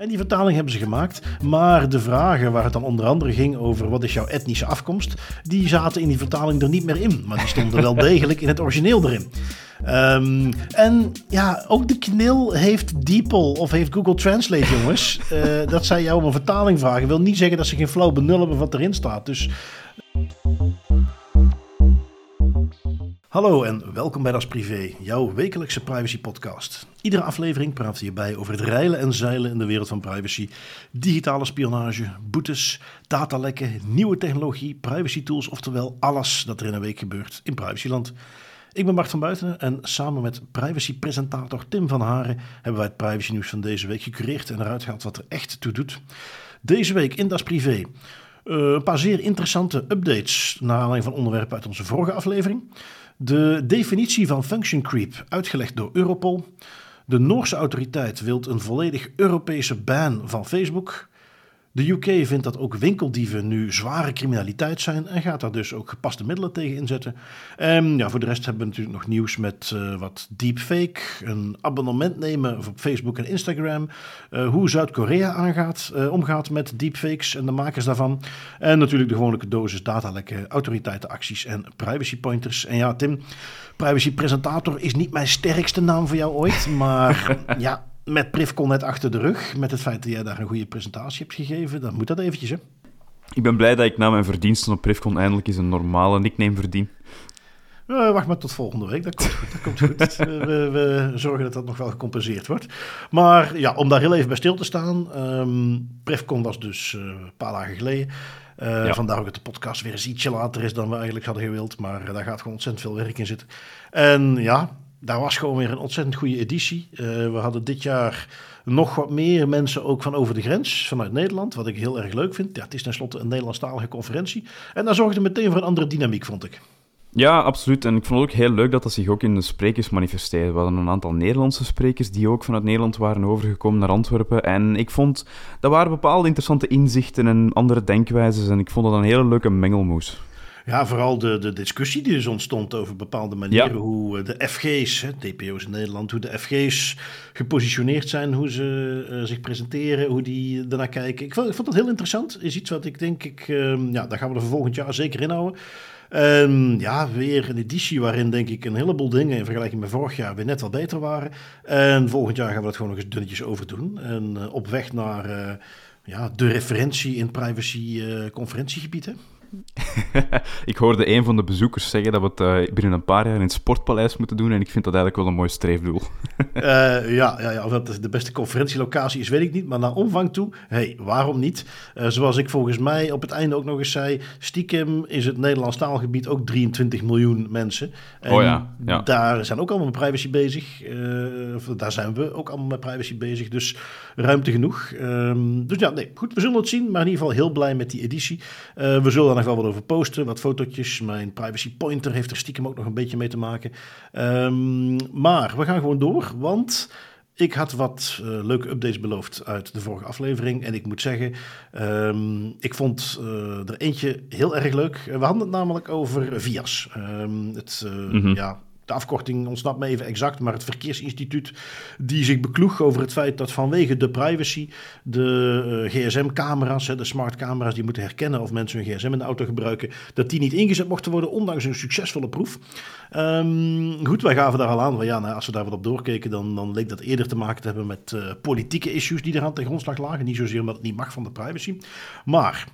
En die vertaling hebben ze gemaakt. Maar de vragen waar het dan onder andere ging over wat is jouw etnische afkomst, die zaten in die vertaling er niet meer in. Maar die stonden wel degelijk in het origineel erin. Um, en ja, ook de knil heeft DeepL of heeft Google Translate, jongens. Uh, dat zij jou om een vertaling vragen, wil niet zeggen dat ze geen flauw benul hebben wat erin staat. Dus Hallo en welkom bij Das Privé, jouw wekelijkse privacy podcast. Iedere aflevering we hierbij over het reilen en zeilen in de wereld van privacy, digitale spionage, boetes, datalekken, nieuwe technologie, privacy tools, oftewel alles dat er in een week gebeurt in privacyland. Ik ben Bart van Buitenen en samen met privacy-presentator Tim van Haren hebben wij het privacy nieuws van deze week gecureerd en eruit gehaald wat er echt toe doet. Deze week in Das Privé uh, een paar zeer interessante updates naar aanleiding van onderwerpen uit onze vorige aflevering. De definitie van function creep, uitgelegd door Europol. De Noorse autoriteit wil een volledig Europese ban van Facebook. De UK vindt dat ook winkeldieven nu zware criminaliteit zijn en gaat daar dus ook gepaste middelen tegen inzetten. En ja, voor de rest hebben we natuurlijk nog nieuws met uh, wat deepfake, een abonnement nemen op Facebook en Instagram, uh, hoe Zuid-Korea aangaat, uh, omgaat met deepfakes en de makers daarvan. En natuurlijk de gewone dosis datalekken, autoriteitenacties en privacy pointers. En ja, Tim, privacy presentator is niet mijn sterkste naam voor jou ooit, maar ja met Privcon net achter de rug, met het feit dat jij daar een goede presentatie hebt gegeven, dan moet dat eventjes, hè? Ik ben blij dat ik na mijn verdiensten op Privcon eindelijk eens een normale nickname verdien. Uh, wacht maar tot volgende week, dat komt goed. Dat komt goed. we, we, zorgen dat dat nog wel gecompenseerd wordt. Maar ja, om daar heel even bij stil te staan. Um, Privcon was dus uh, een paar dagen geleden. Uh, ja. Vandaar ook dat de podcast weer eens ietsje later is dan we eigenlijk hadden gewild. Maar daar gaat gewoon ontzettend veel werk in zitten. En ja, daar was gewoon weer een ontzettend goede editie. Uh, we hadden dit jaar nog wat meer mensen ook van over de grens, vanuit Nederland. Wat ik heel erg leuk vind. Ja, het is tenslotte een Nederlandstalige conferentie. En daar zorgde meteen voor een andere dynamiek, vond ik. Ja, absoluut. En ik vond het ook heel leuk dat dat zich ook in de sprekers manifesteerde. We hadden een aantal Nederlandse sprekers die ook vanuit Nederland waren overgekomen naar Antwerpen. En ik vond, dat waren bepaalde interessante inzichten en andere denkwijzes. En ik vond dat een hele leuke mengelmoes. Ja, vooral de, de discussie die dus ontstond over bepaalde manieren. Hoe eh, de FG's, hè, DPO's in Nederland, hoe de FG's gepositioneerd zijn, hoe ze uh, zich presenteren, hoe die ernaar kijken. Ik vond, ik vond dat heel interessant. Is iets wat ik denk, ik, uh, ja, daar gaan we er voor volgend jaar zeker inhouden. En ja, weer een editie waarin denk ik een heleboel dingen in vergelijking met vorig jaar weer net wat beter waren. En volgend jaar gaan we dat gewoon nog eens dunnetjes over doen. En uh, op weg naar ja, de referentie in privacy conferentiegebieden. ik hoorde een van de bezoekers zeggen dat we het uh, binnen een paar jaar in het Sportpaleis moeten doen. En ik vind dat eigenlijk wel een mooi streefdoel. uh, ja, ja, ja, of dat de beste conferentielocatie is, weet ik niet. Maar naar omvang toe, hey, waarom niet? Uh, zoals ik volgens mij op het einde ook nog eens zei, stiekem is het Nederlands taalgebied ook 23 miljoen mensen. En oh ja, ja. daar zijn ook allemaal met privacy bezig. daar zijn we ook allemaal met privacy bezig. Dus ruimte genoeg. Um, dus ja, nee, goed, we zullen het zien. Maar in ieder geval heel blij met die editie. we zullen nog wel wat over posten, wat fotootjes. Mijn privacy pointer heeft er stiekem ook nog een beetje mee te maken. Um, maar we gaan gewoon door, want ik had wat uh, leuke updates beloofd uit de vorige aflevering. En ik moet zeggen, um, ik vond uh, er eentje heel erg leuk. We hadden het namelijk over VIAS. Um, het, uh, mm -hmm. ja, de afkorting ontsnapt me even exact, maar het Verkeersinstituut die zich bekloeg over het feit dat vanwege de privacy de uh, gsm-camera's, de smart camera's die moeten herkennen of mensen hun gsm in de auto gebruiken, dat die niet ingezet mochten worden, ondanks een succesvolle proef. Um, goed, wij gaven daar al aan, ja, nou, als we daar wat op doorkeken, dan, dan leek dat eerder te maken te hebben met uh, politieke issues die er aan ten grondslag lagen. Niet zozeer omdat het niet mag van de privacy. Maar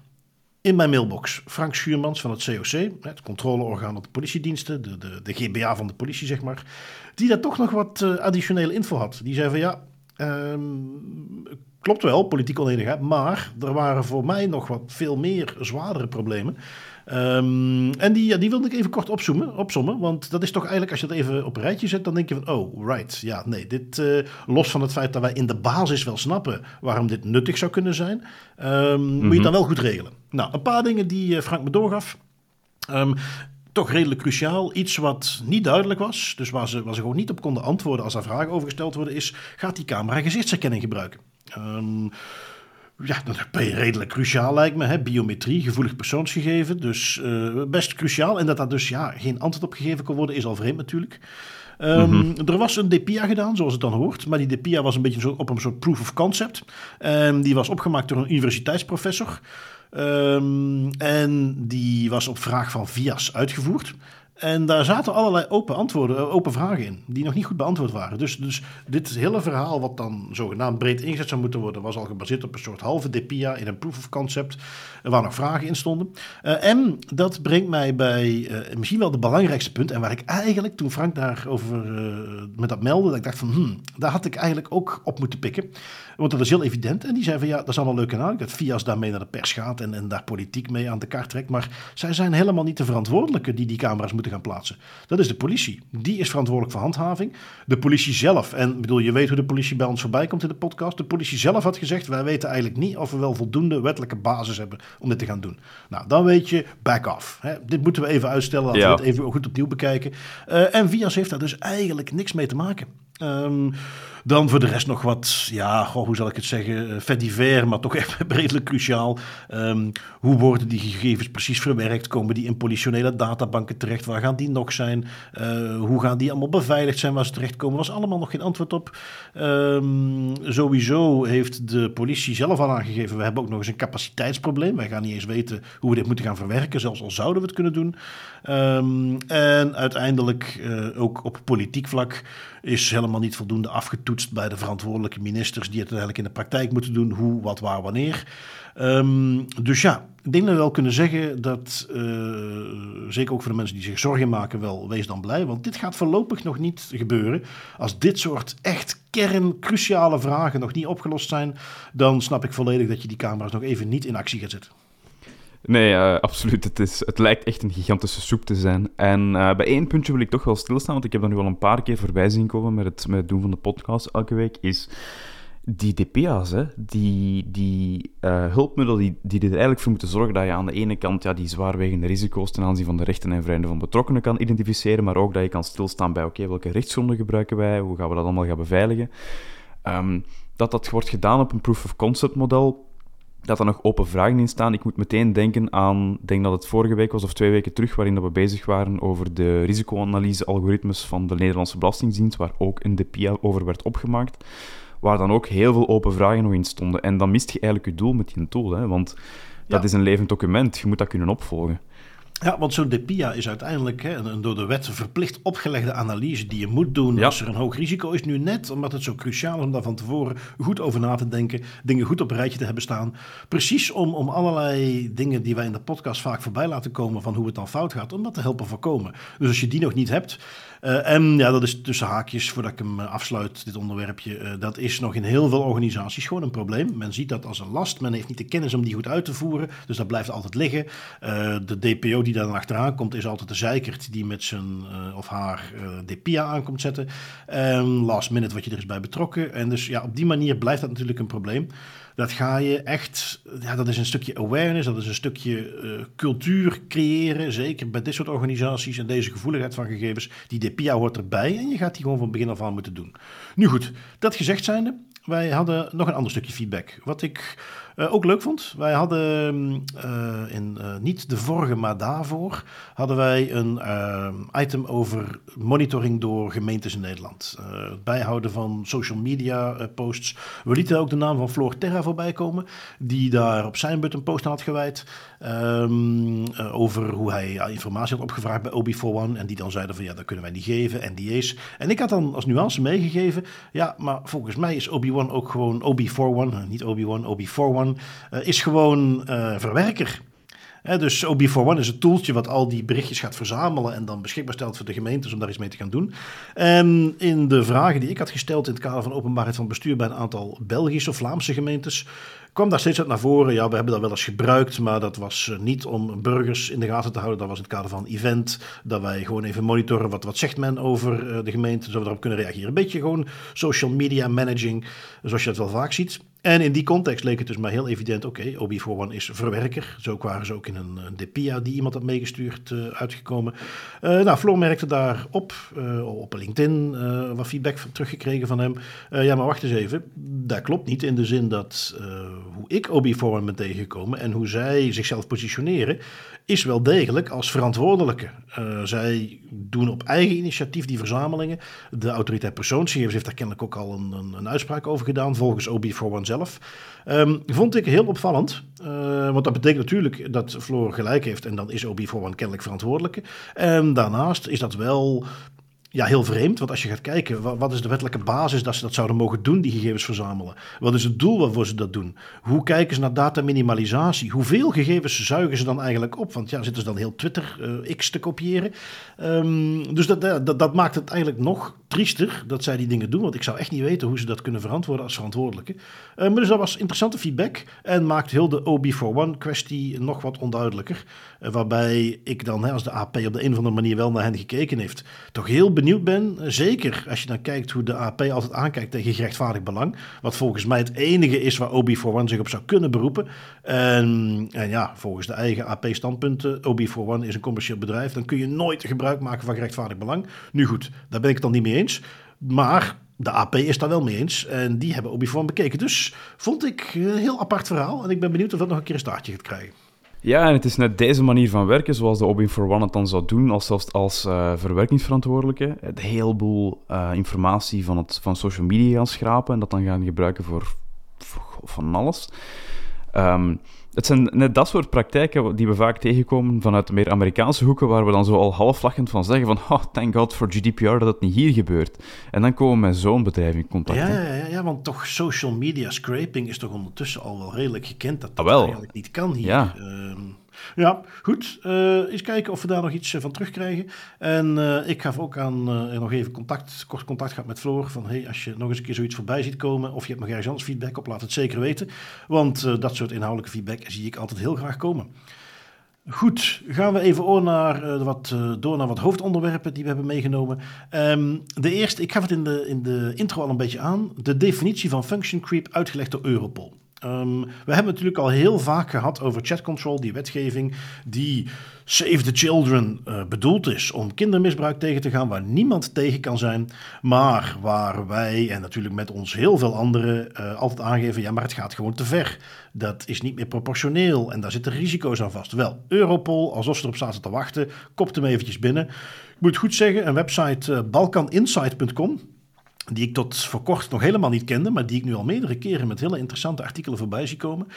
in mijn mailbox Frank Schuurmans van het COC, het controleorgaan op de politiediensten, de, de, de GBA van de politie, zeg maar, die daar toch nog wat uh, additionele info had. Die zei van ja, um, klopt wel, politiek oneenigheid, maar er waren voor mij nog wat veel meer zwaardere problemen. Um, en die, ja, die wilde ik even kort opzoomen, opzommen. Want dat is toch eigenlijk, als je het even op een rijtje zet, dan denk je van, oh, right. Ja, nee, dit, uh, los van het feit dat wij in de basis wel snappen waarom dit nuttig zou kunnen zijn, um, mm-hmm. moet je het dan wel goed regelen. Nou, een paar dingen die uh, Frank me doorgaf. Um, toch redelijk cruciaal. Iets wat niet duidelijk was, dus waar ze, waar ze gewoon niet op konden antwoorden als er vragen over gesteld worden, is: gaat die camera gezichtsherkenning gebruiken? Um, ja, dat ben je redelijk cruciaal lijkt me. Hè? Biometrie, gevoelig persoonsgegeven. Dus uh, best cruciaal. En dat daar dus ja, geen antwoord op gegeven kan worden, is al vreemd natuurlijk. Ehm, er was een DPIA gedaan, zoals het dan hoort. Maar die DPIA was een beetje op een soort proof of concept. Um, die was opgemaakt door een universiteitsprofessor. Um, en die was op vraag van VIAS uitgevoerd. En daar zaten allerlei open, antwoorden, eh, open vragen in, die nog niet goed beantwoord waren. Dus, dus dit hele verhaal, wat dan zogenaamd breed ingezet zou moeten worden, was al gebaseerd op een soort halve DPIA in een proof of concept, waar nog vragen in stonden. Uh, en dat brengt mij bij misschien wel de belangrijkste punt, en waar ik eigenlijk, toen Frank daarover uh, met dat meldde, dat ik dacht van, hmm, daar had ik eigenlijk ook op moeten pikken. Want dat is heel evident. En die zei van, ja, dat is allemaal leuk en aardig, dat Fias daarmee naar de pers gaat en, en daar politiek mee aan de kaart trekt. Maar zij zijn helemaal niet de verantwoordelijke die die camera's moeten gaan plaatsen. Dat is de politie. Die is verantwoordelijk voor handhaving. De politie zelf, en bedoel, je weet hoe de politie bij ons voorbij komt in de podcast. De politie zelf had gezegd, wij weten eigenlijk niet of we wel voldoende wettelijke basis hebben om dit te gaan doen. Nou, dan weet je, back off. Hè? Dit moeten we even uitstellen, laten ja. we het even goed opnieuw bekijken. Uh, en Vias heeft daar dus eigenlijk niks mee te maken. Um, dan voor de rest nog wat, ja, hoe zal ik het zeggen, vet divers, maar toch echt redelijk cruciaal. Um, hoe worden die gegevens precies verwerkt? Komen die in politionele databanken terecht? Waar gaan die nog zijn? Uh, hoe gaan die allemaal beveiligd zijn waar ze terechtkomen? was allemaal nog geen antwoord op. Um, sowieso heeft de politie zelf al aangegeven, we hebben ook nog eens een capaciteitsprobleem. Wij gaan niet eens weten hoe we dit moeten gaan verwerken, zelfs al zouden we het kunnen doen. Um, en uiteindelijk uh, ook op politiek vlak is helemaal niet voldoende afgetoetst bij de verantwoordelijke ministers die het uiteindelijk in de praktijk moeten doen. Hoe, wat, waar, wanneer. Um, dus ja, ik denk dat we wel kunnen zeggen dat, uh, zeker ook voor de mensen die zich zorgen maken, wel wees dan blij. Want dit gaat voorlopig nog niet gebeuren. Als dit soort echt kerncruciale vragen nog niet opgelost zijn, dan snap ik volledig dat je die camera's nog even niet in actie gaat zetten. Nee, uh, absoluut. Het, is, het lijkt echt een gigantische soep te zijn. En uh, bij één puntje wil ik toch wel stilstaan, want ik heb dat nu al een paar keer voorbij zien komen met het, met doen van de podcast elke week, is die DPA's, hè, die, die uh, hulpmiddelen die, die er eigenlijk voor moeten zorgen dat je aan de ene kant ja, die zwaarwegende risico's ten aanzien van de rechten en vrijheden van betrokkenen kan identificeren, maar ook dat je kan stilstaan bij, oké, welke rechtsgronden gebruiken wij, hoe gaan we dat allemaal gaan beveiligen. Um, dat dat wordt gedaan op een proof-of-concept model, dat er nog open vragen in staan. Ik moet meteen denken aan, ik denk dat het vorige week was of twee weken terug, waarin dat we bezig waren over de risicoanalyse-algoritmes van de Nederlandse Belastingdienst, waar ook een DPIA over werd opgemaakt, waar dan ook heel veel open vragen nog in stonden. En dan mist je eigenlijk je doel met die tool, hè? want dat ja. is een levend document, je moet dat kunnen opvolgen. Ja, want zo'n DPIA is uiteindelijk hè, een door de wet verplicht opgelegde analyse die je moet doen ja. als er een hoog risico is. Nu net omdat het zo cruciaal is om daar van tevoren goed over na te denken, dingen goed op een rijtje te hebben staan. Precies om, om allerlei dingen die wij in de podcast vaak voorbij laten komen van hoe het dan fout gaat, om dat te helpen voorkomen. Dus als je die nog niet hebt, uh, en ja, dat is tussen haakjes, voordat ik hem afsluit, dit onderwerpje. Uh, dat is nog in heel veel organisaties gewoon een probleem. Men ziet dat als een last. Men heeft niet de kennis om die goed uit te voeren. Dus dat blijft altijd liggen. De DPO die daar dan achteraan komt, is altijd de zeikert die met zijn of haar DPIA aankomt zetten. En last minute wat je er is bij betrokken. En dus ja, op die manier blijft dat natuurlijk een probleem dat ga je echt, ja, dat is een stukje awareness, dat is een stukje uh, cultuur creëren. Zeker bij dit soort organisaties en deze gevoeligheid van gegevens. Die DPIA hoort erbij en je gaat die gewoon van begin af aan moeten doen. Nu goed, dat gezegd zijnde, wij hadden nog een ander stukje feedback. Wat ik uh, ook leuk vond. Wij hadden uh, in uh, niet de vorige, maar daarvoor hadden wij een item over monitoring door gemeentes in Nederland. het bijhouden van social media posts. We lieten ook de naam van Floor Terra voorbij komen, die daar op zijn beurt een post aan had gewijd. Um, over hoe hij informatie had opgevraagd bij OB41. En die dan zeiden van ja, dat kunnen wij niet geven, NDA's. En ik had dan als nuance meegegeven, ja, maar volgens mij is OB1 ook gewoon OB41, niet OB1, OB41 uh, is gewoon uh, verwerker. He, dus OB41 is het toeltje wat al die berichtjes gaat verzamelen en dan beschikbaar stelt voor de gemeentes om daar iets mee te gaan doen. En in de vragen die ik had gesteld in het kader van openbaarheid van bestuur bij een aantal Belgische of Vlaamse gemeentes, kwam daar steeds uit naar voren. Ja, we hebben dat wel eens gebruikt, maar dat was eh, niet om burgers in de gaten te houden. Dat was in het kader van event, dat wij gewoon even monitoren wat, wat zegt men over de gemeente, zodat we daarop kunnen reageren. Een beetje gewoon social media managing, zoals je dat wel vaak ziet. En in die context leek het dus maar heel evident, oké, okay, OB41 is verwerker. Zo waren ze ook in een, een DPIA die iemand had meegestuurd uh, uitgekomen. Uh, nou, Floor merkte daarop, uh, op LinkedIn, wat feedback teruggekregen van hem. ja, maar wacht eens even, dat klopt niet in de zin dat hoe ik OB41 ben tegengekomen en hoe zij zichzelf positioneren, is wel degelijk als verantwoordelijke. Uh, zij doen op eigen initiatief die verzamelingen. De autoriteit persoonsgegevens heeft daar kennelijk ook al een, een, een uitspraak over gedaan, volgens OB41 zelf. Um, vond ik heel opvallend, uh, want dat betekent natuurlijk dat Floor gelijk heeft en dan is OB41 kennelijk verantwoordelijke. En daarnaast is dat wel ja, heel vreemd. Want als je gaat kijken, wat, is de wettelijke basis dat ze dat zouden mogen doen, die gegevens verzamelen? Wat is het doel waarvoor ze dat doen? Hoe kijken ze naar dataminimalisatie? Hoeveel gegevens zuigen ze dan eigenlijk op? Want ja, zitten ze dan heel Twitter uh, X te kopiëren? Um, dus dat, dat, dat maakt het eigenlijk nog triester dat zij die dingen doen. Want ik zou echt niet weten hoe ze dat kunnen verantwoorden als verantwoordelijke. Uh, maar dus dat was interessante feedback en maakt heel de OB41 kwestie nog wat onduidelijker. Uh, waarbij ik dan, hè, als de AP op de een of andere manier wel naar hen gekeken heeft, toch heel benieuwd ben, zeker als je dan kijkt hoe de AP altijd aankijkt tegen gerechtvaardigd belang, wat volgens mij het enige is waar OB41 zich op zou kunnen beroepen. En, ja, volgens de eigen AP-standpunten, OB41 is een commercieel bedrijf, dan kun je nooit gebruik maken van gerechtvaardigd belang. Nu goed, daar ben ik het dan niet Maar de AP is daar wel mee eens. En die hebben OB41 bekeken. Dus vond ik een heel apart verhaal. En ik ben benieuwd of dat nog een keer een staartje gaat krijgen. Ja, en het is net deze manier van werken, zoals de Obin for One het dan zou doen, als, zelfs als uh, verwerkingsverantwoordelijke. Een heleboel uh, informatie van, het, van social media gaan schrapen en dat dan gaan gebruiken voor, van alles. Um, het zijn net dat soort praktijken die we vaak tegenkomen vanuit de meer Amerikaanse hoeken, waar we dan zo al halflachend van zeggen van oh, thank god voor GDPR dat het niet hier gebeurt. En dan komen we met zo'n bedrijf in contact. Ja, ja, ja, ja, want toch social media scraping is toch ondertussen al wel redelijk gekend dat dat ah, eigenlijk niet kan hier. Ja. Ehm, ja, goed. Uh, eens kijken of we daar nog iets eh, van terugkrijgen. En uh, ik gaf ook aan nog even contact, kort contact gehad met Floor. Van hey, als je nog eens een keer zoiets voorbij ziet komen. of je hebt nog ergens anders feedback op, laat het zeker weten. Want dat soort inhoudelijke feedback zie ik altijd heel graag komen. Goed, gaan we even naar, wat, door naar wat hoofdonderwerpen die we hebben meegenomen. Um, de eerste, ik gaf het in de, in de intro al een beetje aan. De definitie van function creep uitgelegd door Europol. Um, we hebben natuurlijk al heel vaak gehad over chat control, die wetgeving die Save the Children uh, bedoeld is om kindermisbruik tegen te gaan, waar niemand tegen kan zijn, maar waar wij en natuurlijk met ons heel veel anderen uh, altijd aangeven, ja, maar het gaat gewoon te ver. Dat is niet meer proportioneel en daar zitten risico's aan vast. Wel, Europol, alsof ze erop zaten te wachten, kopt hem eventjes binnen. Ik moet goed zeggen, een website uh, balkaninsight.com die ik tot voor kort nog helemaal niet kende, maar die ik nu al meerdere keren met hele interessante artikelen voorbij zie komen.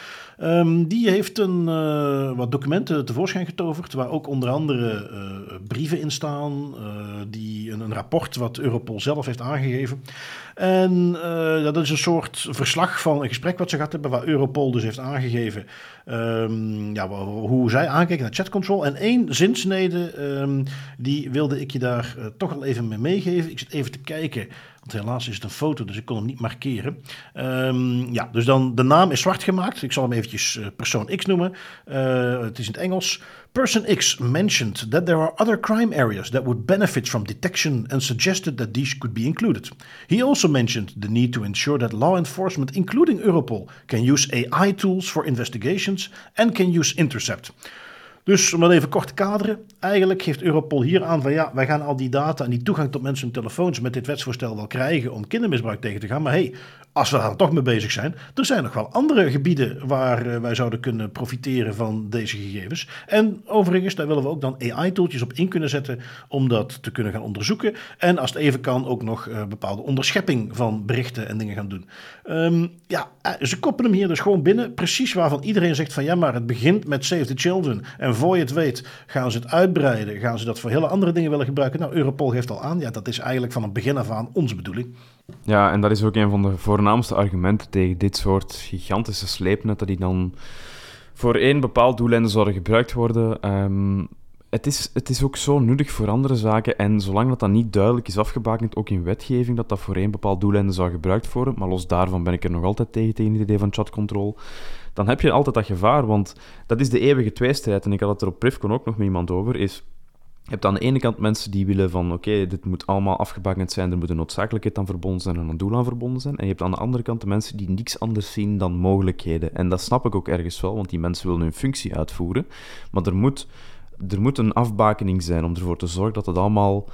Um, die heeft een, uh, wat documenten tevoorschijn getoverd, waar ook onder andere uh, brieven in staan, uh, die, een, een, rapport wat Europol zelf heeft aangegeven. En dat is een soort verslag van een gesprek wat ze gehad hebben, waar Europol dus heeft aangegeven um, ja, hoe zij aankijken naar chatcontrol. En één zinsnede, um, die wilde ik je daar toch al even mee meegeven. Ik zit even te kijken helaas is het een foto, dus ik kon hem niet markeren. Um, ja, dus dan de naam is zwart gemaakt. Ik zal hem eventjes uh, persoon X noemen. Uh, het is in het Engels. Person X mentioned that there are other crime areas that would benefit from detection and suggested that these could be included. He also mentioned the need to ensure that law enforcement, including Europol, can use AI tools for investigations and can use intercept. Dus om dat even kort te kaderen, eigenlijk geeft Europol hier aan van ja, wij gaan al die data en die toegang tot mensen telefoons met dit wetsvoorstel wel krijgen om kindermisbruik tegen te gaan. Maar hey, als we daar toch mee bezig zijn, er zijn nog wel andere gebieden waar eh, wij zouden kunnen profiteren van deze gegevens. En overigens, daar willen we ook dan AI-tooltjes op in kunnen zetten om dat te kunnen gaan onderzoeken. En als het even kan, ook nog uh, bepaalde onderschepping van berichten en dingen gaan doen. Um, ja, eh, ze koppelen hem hier dus gewoon binnen, precies waarvan iedereen zegt van ja, maar het begint met Save the Children. En voor je het weet, gaan ze het uitbreiden, gaan ze dat voor hele andere dingen willen gebruiken. Nou, Europol geeft al aan, ja, dat is eigenlijk van het begin af aan onze bedoeling. Ja, en dat is ook een van de voornaamste argumenten tegen dit soort gigantische sleepnetten die dan voor één bepaald doeleinde zouden gebruikt worden. Um, het, is, het is ook zo nuttig voor andere zaken en zolang dat, dat niet duidelijk is afgebakend, ook in wetgeving, dat dat voor één bepaald doeleinde zou gebruikt worden, maar los daarvan ben ik er nog altijd tegen, tegen het idee van chatcontrol, dan heb je altijd dat gevaar, want dat is de eeuwige tweestrijd. En ik had het er op Privcon ook nog met iemand over, is je hebt aan de ene kant mensen die willen van oké, dit moet allemaal afgebakend zijn, er moet een noodzakelijkheid aan verbonden zijn en een doel aan verbonden zijn. En je hebt aan de andere kant de mensen die niks anders zien dan mogelijkheden. En dat snap ik ook ergens wel, want die mensen willen hun functie uitvoeren. Maar er moet, er moet een afbakening zijn om ervoor te zorgen dat het allemaal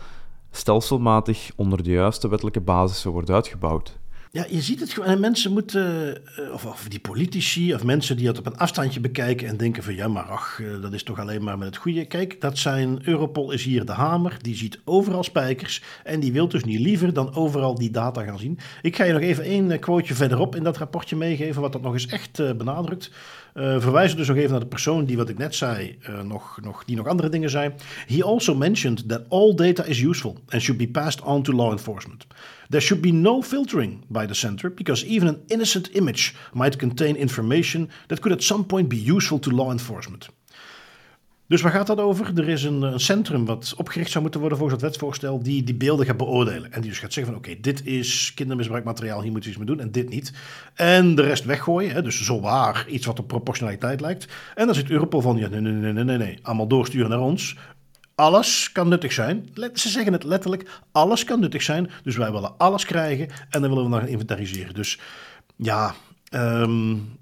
stelselmatig onder de juiste wettelijke basissen wordt uitgebouwd. Ja, je ziet het gewoon. En mensen moeten, eh, of, of, die politici, of mensen die het op een afstandje bekijken en denken van ja, maar ach, eh, dat is toch alleen maar met het goede. Kijk, dat zijn, Europol is hier de hamer, die ziet overal spijkers en die wil dus niet liever dan overal die data gaan zien. Ik ga je nog even één eh, quoteje verderop in dat rapportje meegeven, wat dat nog eens echt benadrukt. Uh, verwijzen dus nog even naar de persoon die wat ik net zei, uh, nog, nog, die nog andere dingen zei. He also mentioned that all data is useful and should be passed on to law enforcement. There should be no filtering by the center because even an innocent image might contain information that could at some point be useful to law enforcement. Dus waar gaat dat over? Er is een, een, centrum wat opgericht zou moeten worden volgens het wetsvoorstel, die die beelden gaat beoordelen. En die dus gaat zeggen van oké, dit is kindermisbruikmateriaal, hier moeten we iets mee doen en dit niet. En de rest weggooien, hè, dus zowaar iets wat op proportionaliteit lijkt. En dan zit Europol van, ja nee, nee, nee, nee, nee, nee, allemaal doorsturen naar ons. Alles kan nuttig zijn. Ze zeggen het letterlijk, alles kan nuttig zijn. Dus wij willen alles krijgen en dan willen we nog inventariseren. Dus ja, um,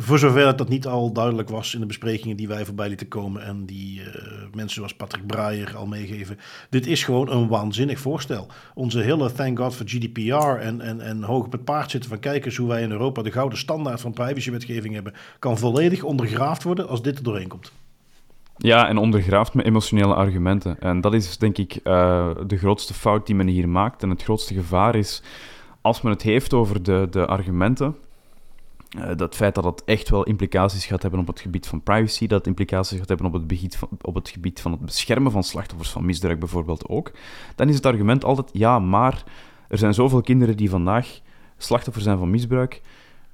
voor zover dat niet al duidelijk was in de besprekingen die wij voorbij lieten komen en die uh, mensen zoals Patrick Breyer al meegeven. Dit is gewoon een waanzinnig voorstel. Onze hele thank god voor GDPR en, en, en hoog op het paard zitten van kijken hoe wij in Europa de gouden standaard van privacywetgeving hebben, kan volledig ondergraafd worden als dit er doorheen komt. Ja, en ondergraaft met emotionele argumenten. En dat is denk ik uh, de grootste fout die men hier maakt. En het grootste gevaar is, als men het heeft over de, de argumenten, uh, dat feit dat het echt wel implicaties gaat hebben op het gebied van privacy, dat het implicaties gaat hebben op het, gebied van, op het gebied van het beschermen van slachtoffers van misdrijf bijvoorbeeld ook, dan is het argument altijd, ja, maar er zijn zoveel kinderen die vandaag slachtoffer zijn van misbruik,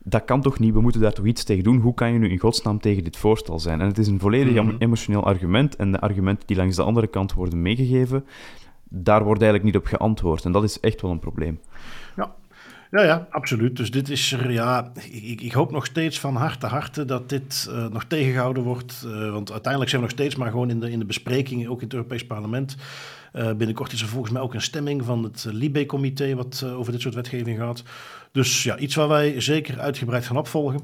dat kan toch niet, we moeten daar toch iets tegen doen. Hoe kan je nu in godsnaam tegen dit voorstel zijn? En het is een volledig mm -hmm. emotioneel argument en de argumenten die langs de andere kant worden meegegeven, daar wordt eigenlijk niet op geantwoord. En dat is echt wel een probleem. Ja, ja, absoluut. Dus dit is er, ja, ik, ik hoop nog steeds van harte harte dat dit uh, nog tegengehouden wordt. Uh, want uiteindelijk zijn we nog steeds maar gewoon in de, in de besprekingen, ook in het Europees Parlement. Uh, binnenkort is er volgens mij ook een stemming van het Libe-comité wat over dit soort wetgeving gaat. Dus ja, iets waar wij zeker uitgebreid gaan opvolgen.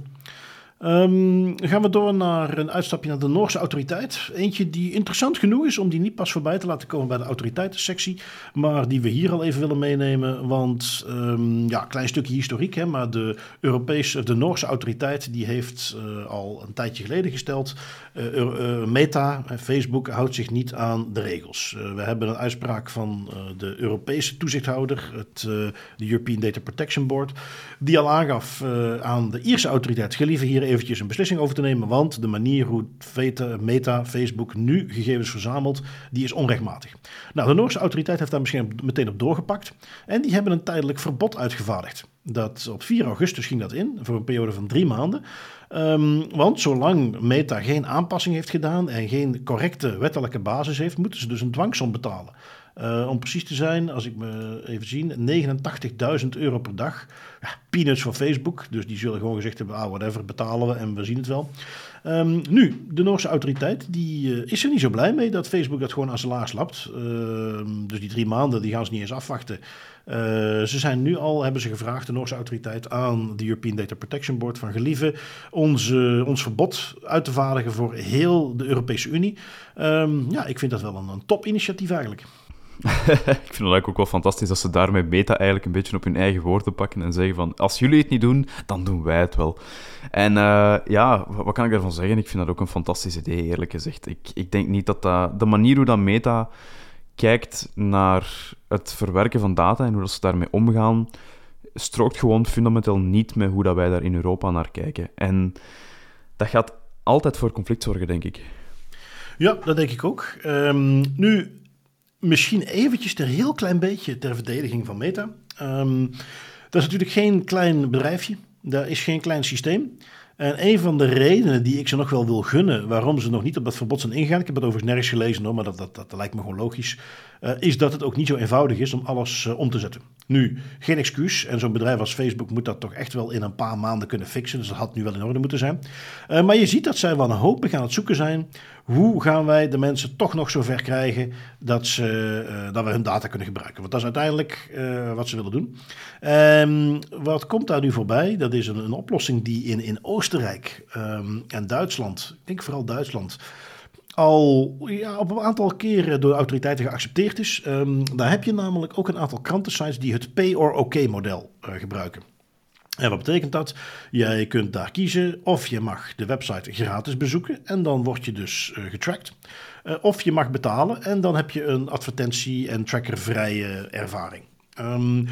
Um, gaan we door naar een uitstapje naar de Noorse autoriteit. Eentje die interessant genoeg is om die niet pas voorbij te laten komen bij de autoriteitensectie, maar die we hier al even willen meenemen. Want um, ja, klein stukje historiek, hè, maar de Europese, de Noorse autoriteit die heeft uh, al een tijdje geleden gesteld. Uh, uh, Meta, Facebook, houdt zich niet aan de regels. we hebben een uitspraak van de Europese toezichthouder, het, de European Data Protection Board, die al aangaf aan de Ierse autoriteit, gelieve hier eventjes een beslissing over te nemen, want de manier hoe Meta, Facebook nu gegevens verzamelt, die is onrechtmatig. Nou, de Noorse autoriteit heeft daar misschien meteen op doorgepakt en die hebben een tijdelijk verbod uitgevaardigd. Dat op 4 augustus ging dat in, voor een periode van drie maanden. Um, want zolang Meta geen aanpassing heeft gedaan en geen correcte wettelijke basis heeft, moeten ze dus een dwangsom betalen. Uh, om precies te zijn, als ik me even zie, 89.000 euro per dag. Ja, peanuts voor Facebook, dus die zullen gewoon gezegd hebben, ah, whatever, betalen we en we zien het wel. Um, nu, de Noorse autoriteit die, uh, is er niet zo blij mee dat Facebook dat gewoon aan zijn laars lapt. Uh, dus die drie maanden, die gaan ze niet eens afwachten. Uh, ze zijn nu al, hebben ze gevraagd, de Noorse autoriteit, aan de European Data Protection Board van gelieve onze, ons verbod uit te vaardigen voor heel de Europese Unie. Um, ja, ik vind dat wel een, een topinitiatief eigenlijk. ik vind het ook wel fantastisch dat ze daarmee Meta eigenlijk een beetje op hun eigen woorden pakken en zeggen van, als jullie het niet doen, dan doen wij het wel. En uh, ja, wat kan ik daarvan zeggen? Ik vind dat ook een fantastisch idee, eerlijk gezegd. Ik, ik denk niet dat dat... De manier hoe dat Meta kijkt naar het verwerken van data en hoe dat ze daarmee omgaan, strookt gewoon fundamenteel niet met hoe dat wij daar in Europa naar kijken. En dat gaat altijd voor conflict zorgen, denk ik. Ja, dat denk ik ook. Um, nu, misschien eventjes een heel klein beetje ter verdediging van Meta. Um, dat is natuurlijk geen klein bedrijfje. Dat is geen klein systeem. En een van de redenen die ik ze nog wel wil gunnen, waarom ze nog niet op dat verbod zijn ingegaan, ik heb het overigens nergens gelezen hoor, maar dat, dat, dat, lijkt me gewoon logisch, uh, is dat het ook niet zo eenvoudig is om alles uh, om te zetten. Nu, geen excuus, en zo'n bedrijf als Facebook moet dat toch echt wel in een paar maanden kunnen fixen, dus dat had nu wel in orde moeten zijn. Uh, maar je ziet dat zij wanhopig aan het zoeken zijn, hoe gaan wij de mensen toch nog zover krijgen dat, ze, dat we hun data kunnen gebruiken. Want dat is uiteindelijk wat ze willen doen. Um, wat komt daar nu voorbij? Dat is een, een oplossing die in, in Oostenrijk um, en Duitsland, ik denk vooral Duitsland, al ja, op een aantal keren door autoriteiten geaccepteerd is. Um, daar heb je namelijk ook een aantal krantensites die het pay or OK model uh, gebruiken. En wat betekent dat? Jij kunt daar kiezen of je mag de website gratis bezoeken en dan word je dus uh, getracked. Uh, of je mag betalen en dan heb je een advertentie- en trackervrije ervaring. Um,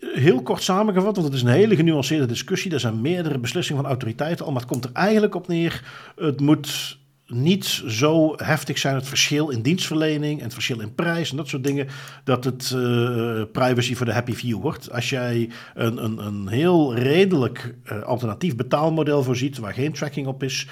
heel kort samengevat, want het is een hele genuanceerde discussie. Er zijn meerdere beslissingen van autoriteiten al, maar het komt er eigenlijk op neer. Het moet niet zo heftig zijn, het verschil in dienstverlening en het verschil in prijs en dat soort dingen, dat het uh, privacy voor de happy few wordt. Als jij een, een, een heel redelijk uh, alternatief betaalmodel voorziet waar geen tracking op is,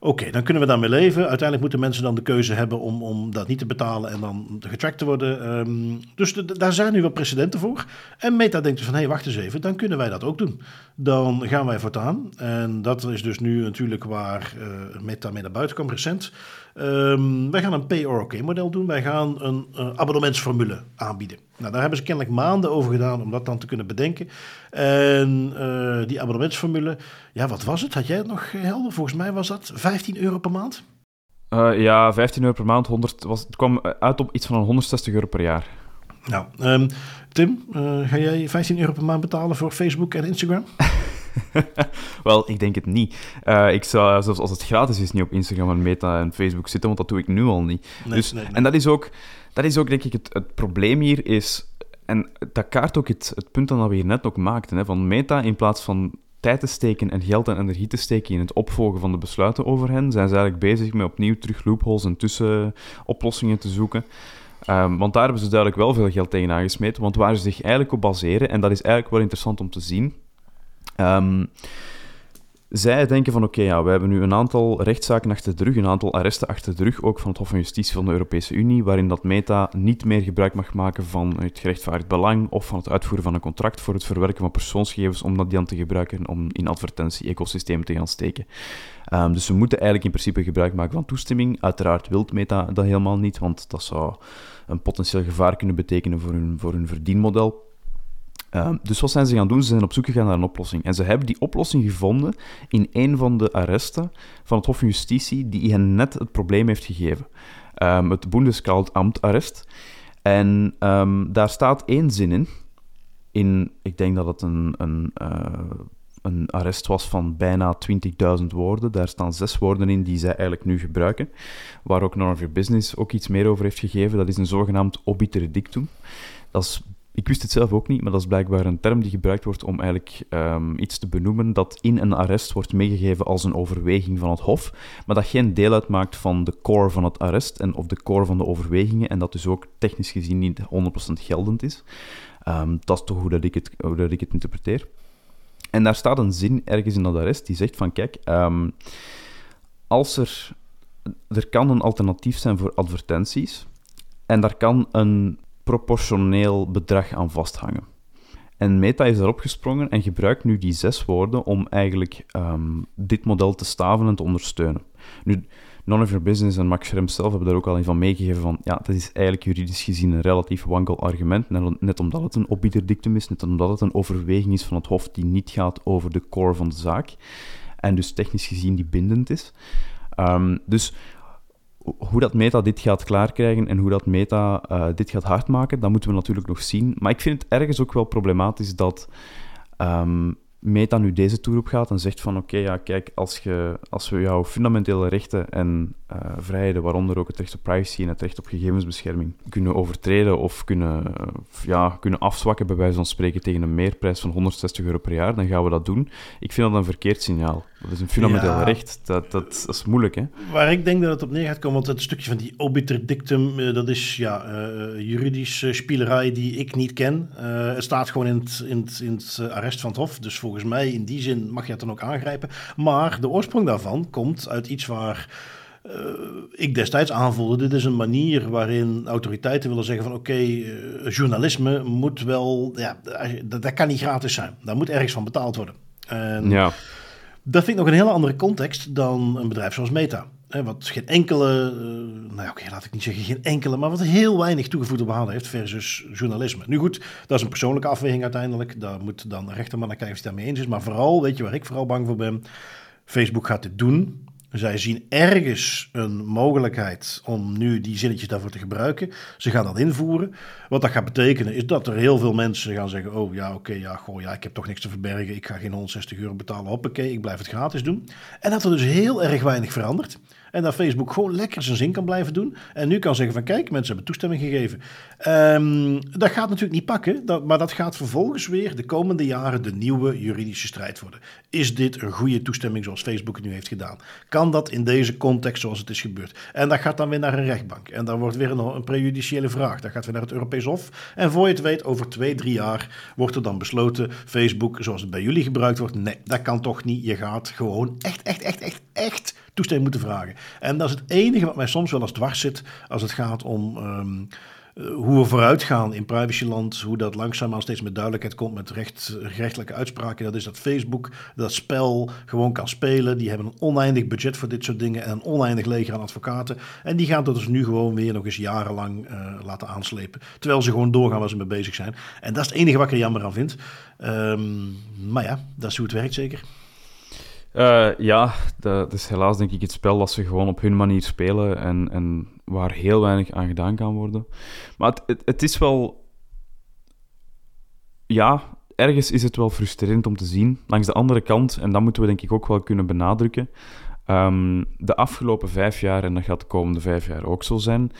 Oké, dan kunnen we daarmee leven. Uiteindelijk moeten mensen dan de keuze hebben om, om dat niet te betalen en dan getrackt te worden. Um, dus daar zijn nu wel precedenten voor. En Meta denkt dus van, hé, hey, wacht eens even, dan kunnen wij dat ook doen. Dan gaan wij voortaan. En dat is dus nu natuurlijk waar uh, Meta mee naar buiten kwam recent. Um, wij gaan een pay or OK model doen. Wij gaan een uh, abonnementsformule aanbieden. Nou, daar hebben ze kennelijk maanden over gedaan om dat dan te kunnen bedenken. En uh, die abonnementsformule, ja, wat was het? Had jij het nog helder? Volgens mij was dat 15 euro per maand? Uh, ja, 15 euro per maand. 100, was, het kwam uit op iets van 160 euro per jaar. Nou, um, Tim, ga jij 15 euro per maand betalen voor Facebook en Instagram? Wel, ik denk het niet. Uh, ik zou, zelfs als het gratis is, niet op Instagram en Meta en Facebook zitten, want dat doe ik nu al niet. Nee, dus, nee, nee. En dat is ook, dat is ook denk ik, het, het probleem hier is... En dat kaart ook het, het punt dat we hier net ook maakten. Hè, van Meta, in plaats van tijd te steken en geld en energie te steken in het opvolgen van de besluiten over hen, zijn ze eigenlijk bezig met opnieuw terug loopholes en tussenoplossingen te zoeken. Um, want daar hebben ze duidelijk wel veel geld tegen aangesmeten. Want waar ze zich eigenlijk op baseren, en dat is eigenlijk wel interessant om te zien, Um, zij denken van oké, ja, we hebben nu een aantal rechtszaken achter de rug, een aantal arresten achter de rug, ook van het Hof van Justitie van de Europese Unie, waarin dat Meta niet meer gebruik mag maken van het gerechtvaardigd belang of van het uitvoeren van een contract voor het verwerken van persoonsgegevens, om dat dan te gebruiken om in advertentie-ecosystemen te gaan steken. Um, dus ze moeten eigenlijk in principe gebruik maken van toestemming. Uiteraard wil Meta dat helemaal niet, want dat zou een potentieel gevaar kunnen betekenen voor hun, voor hun verdienmodel. Uh, dus wat zijn ze gaan doen? Ze zijn op zoek gegaan naar een oplossing. En ze hebben die oplossing gevonden in een van de arresten van het Hof van Justitie die hen net het probleem heeft gegeven. Um, het Bundeskaltamtarrest. En um, daar staat één zin in. in. Ik denk dat het een, een, uh, een arrest was van bijna 20.000 woorden. Daar staan zes woorden in die zij eigenlijk nu gebruiken. Waar ook of Business ook iets meer over heeft gegeven. Dat is een zogenaamd obiter dictum. Dat is ik wist het zelf ook niet, maar dat is blijkbaar een term die gebruikt wordt om eigenlijk um, iets te benoemen dat in een arrest wordt meegegeven als een overweging van het Hof, maar dat geen deel uitmaakt van de core van het arrest en of de core van de overwegingen en dat dus ook technisch gezien niet 100% geldend is. Um, dat is toch hoe, dat ik, het, hoe dat ik het interpreteer. En daar staat een zin ergens in dat arrest die zegt van kijk, um, als er, er kan een alternatief zijn voor advertenties en daar kan een proportioneel bedrag aan vasthangen. En Meta is daarop gesprongen en gebruikt nu die zes woorden om eigenlijk um, dit model te staven en te ondersteunen. Nu, None of Your Business en Max Schrems zelf hebben daar ook al in van meegegeven van, ja, dat is eigenlijk juridisch gezien een relatief wankel argument, net omdat het een obiederdictum is, net omdat het een overweging is van het Hof die niet gaat over de core van de zaak, en dus technisch gezien die bindend is. Um, dus hoe dat Meta dit gaat klaarkrijgen en hoe dat Meta uh, dit gaat hardmaken, dat moeten we natuurlijk nog zien. Maar ik vind het ergens ook wel problematisch dat um, Meta nu deze toer op gaat en zegt van oké, ja, kijk, als, je, als we jouw fundamentele rechten en uh, vrijheden, waaronder ook het recht op privacy en het recht op gegevensbescherming, kunnen overtreden of kunnen, uh, ja, kunnen afzwakken, bij wijze van spreken, tegen een meerprijs van 160 euro per jaar, dan gaan we dat doen. Ik vind dat een verkeerd signaal. Dat is een fundamenteel ja. recht. Dat, dat, dat, is moeilijk, hè? Waar ik denk dat het op neer gaat komen, want het stukje van die obiter dictum, uh, dat is ja, juridische spielerij die ik niet ken. Het staat gewoon in het, in het, in het arrest van het Hof, dus volgens mij in die zin mag je het dan ook aangrijpen. Maar de oorsprong daarvan komt uit iets waar uh, ik destijds aanvoelde, dit is een manier waarin autoriteiten willen zeggen van oké, okay, uh, journalisme moet wel, ja, dat, dat, kan niet gratis zijn. Daar moet ergens van betaald worden. En ja. Dat vind ik nog een hele andere context dan een bedrijf zoals Meta. Hè, wat geen enkele, uh, nou oké, okay, laat ik niet zeggen geen enkele, maar wat heel weinig toegevoegde waarde heeft versus journalisme. Nu goed, dat is een persoonlijke afweging uiteindelijk. Daar moet dan de rechterman naar kijken of hij daarmee eens is. Maar vooral, weet je waar ik vooral bang voor ben? Facebook gaat dit doen Zij zien ergens een mogelijkheid om nu die zinnetjes daarvoor te gebruiken. Ze gaan dat invoeren. Wat dat gaat betekenen is dat er heel veel mensen gaan zeggen: Oh ja, oké, ja, goh, ja, ik heb toch niks te verbergen. Ik ga geen 160 euro betalen. Hoppakee, ik blijf het gratis doen. En dat er dus heel erg weinig verandert. En dat Facebook gewoon lekker zijn zin kan blijven doen. En nu kan zeggen van kijk, mensen hebben toestemming gegeven. Um, dat gaat natuurlijk niet pakken. Maar dat gaat vervolgens weer de komende jaren de nieuwe juridische strijd worden. Is dit een goede toestemming zoals Facebook het nu heeft gedaan? Kan dat in deze context zoals het is gebeurd? En dat gaat dan weer naar een rechtbank. En dan wordt weer een, een prejudiciële vraag. Dat gaat weer naar het Europees Hof. En voor je het weet, over twee, drie jaar wordt er dan besloten... Facebook, zoals het bij jullie gebruikt wordt... nee, dat kan toch niet. Je gaat gewoon echt, echt, echt, echt, echt toestemming moeten vragen. En dat is het enige wat mij soms wel eens dwars zit als het gaat om um, hoe we vooruit gaan in privacyland, hoe dat langzaamaan steeds meer duidelijkheid komt met recht, rechtelijke uitspraken. Dat is dat Facebook dat spel gewoon kan spelen. Die hebben een oneindig budget voor dit soort dingen en een oneindig leger aan advocaten. En die gaan dat dus nu gewoon weer nog eens jarenlang uh, laten aanslepen. Terwijl ze gewoon doorgaan waar ze mee bezig zijn. En dat is het enige wat ik er jammer aan vind. Um, maar ja, dat is hoe het werkt zeker. Uh, ja, dat, is helaas denk ik het spel dat ze gewoon op hun manier spelen en, en waar heel weinig aan gedaan kan worden. Maar het, het, is wel... Ja, ergens is het wel frustrerend om te zien. Langs de andere kant, en dat moeten we denk ik ook wel kunnen benadrukken, um, de afgelopen vijf jaar, en dat gaat de komende vijf jaar ook zo zijn,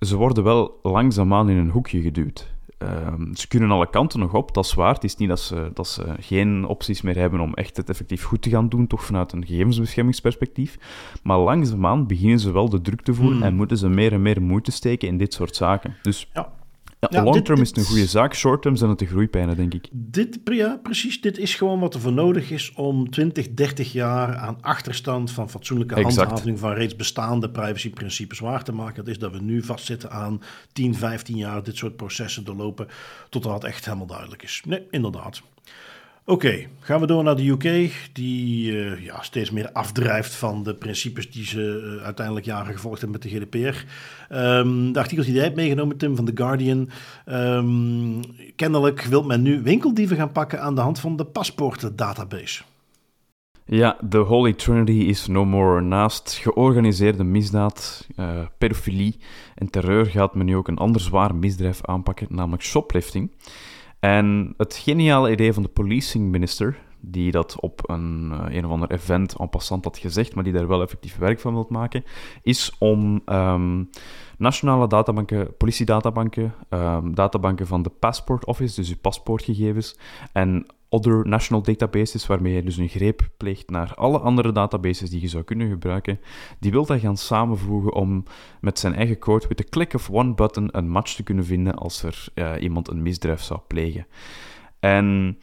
ze worden wel langzaamaan in een hoekje geduwd. Ehm, ze kunnen alle kanten nog op, dat is waar. Het is niet dat ze, dat ze geen opties meer hebben om echt het effectief goed te gaan doen, toch vanuit een gegevensbeschermingsperspectief. Maar langzaamaan beginnen ze wel de druk te voeren hmm. en moeten ze meer en meer moeite steken in dit soort zaken. Dus ja. Ja, ja long-term is het een goede zaak, short-term zijn het de groeipijnen, denk ik. Dit, ja, precies. Dit is gewoon wat er voor nodig is om 20, 30 jaar aan achterstand van fatsoenlijke handhaving van reeds bestaande privacyprincipes waar te maken. Dat is dat we nu vastzitten aan 10, 15 jaar dit soort processen doorlopen totdat het echt helemaal duidelijk is. Nee, inderdaad. Oké, gaan we door naar de UK, die uh, ja, steeds meer afdrijft van de principes die ze uh, uiteindelijk jaren gevolgd hebben met de GDPR. Um, ehm, de artikels die jij hebt meegenomen, Tim, van The Guardian. Um, kennelijk wil men nu winkeldieven gaan pakken aan de hand van de paspoortendatabase. Ja, de Holy Trinity is no more. Naast georganiseerde misdaad, uh, pedofilie en terreur gaat men nu ook een ander zwaar misdrijf aanpakken, namelijk shoplifting. En het geniale idee van de policing minister, die dat op een, uh, een of ander event en passant had gezegd, maar die daar wel effectief werk van wil maken, is om um, nationale databanken, politiedatabanken, um, databanken van de Passport Office, dus uw paspoortgegevens, en other national databases, waarmee je dus een greep pleegt naar alle andere databases die je zou kunnen gebruiken, die wil dat gaan samenvoegen om met zijn eigen code, met de click of one button, een match te kunnen vinden als er uh, iemand een misdrijf zou plegen. En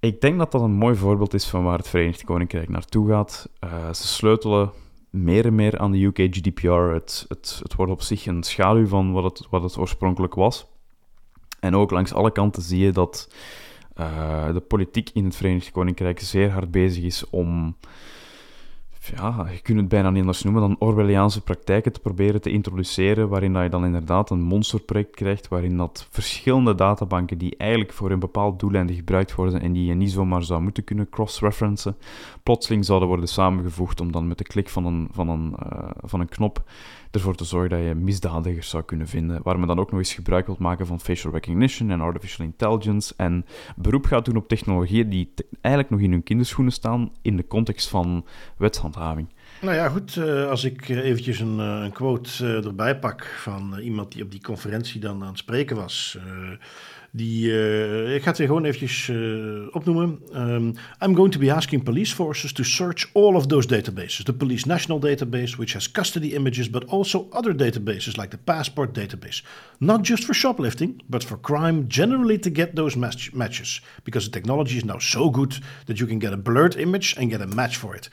ik denk dat dat een mooi voorbeeld is van waar het Verenigd Koninkrijk naartoe gaat. Uh, ze sleutelen meer en meer aan de UK GDPR. Het, het, het wordt op zich een schaduw van wat het, wat het oorspronkelijk was. En ook langs alle kanten zie je dat uh, de politiek in het Verenigd Koninkrijk zeer hard bezig is om, ja, je kunt het bijna niet anders noemen dan Orwelliaanse praktijken te proberen te introduceren, waarin dat je dan inderdaad een monsterproject krijgt, waarin dat verschillende databanken die eigenlijk voor een bepaald doeleinde gebruikt worden en die je niet zomaar zou moeten kunnen cross-referencen, plotseling zouden worden samengevoegd om dan met de klik van een, van een, uh, van een knop ervoor te zorgen dat je misdadigers zou kunnen vinden. Waar men dan ook nog eens gebruik wilt maken van facial recognition en artificial intelligence. En beroep gaat doen op technologieën die eigenlijk nog in hun kinderschoenen staan in de context van wetshandhaving. Nou ja, goed. Uh, als ik eventjes een, uh, een quote erbij pak van iemand die op die conferentie dan aan het spreken was. Die, uh, ik ga het gewoon eventjes uh, opnoemen. Um, I'm going to be asking police forces to search all of those databases. The Police National Database, which has custody images, but also other databases like the Passport Database. Not just for shoplifting, but for crime generally to get those match matches. Because the technology is now so good that you can get a blurred image and get a match for it.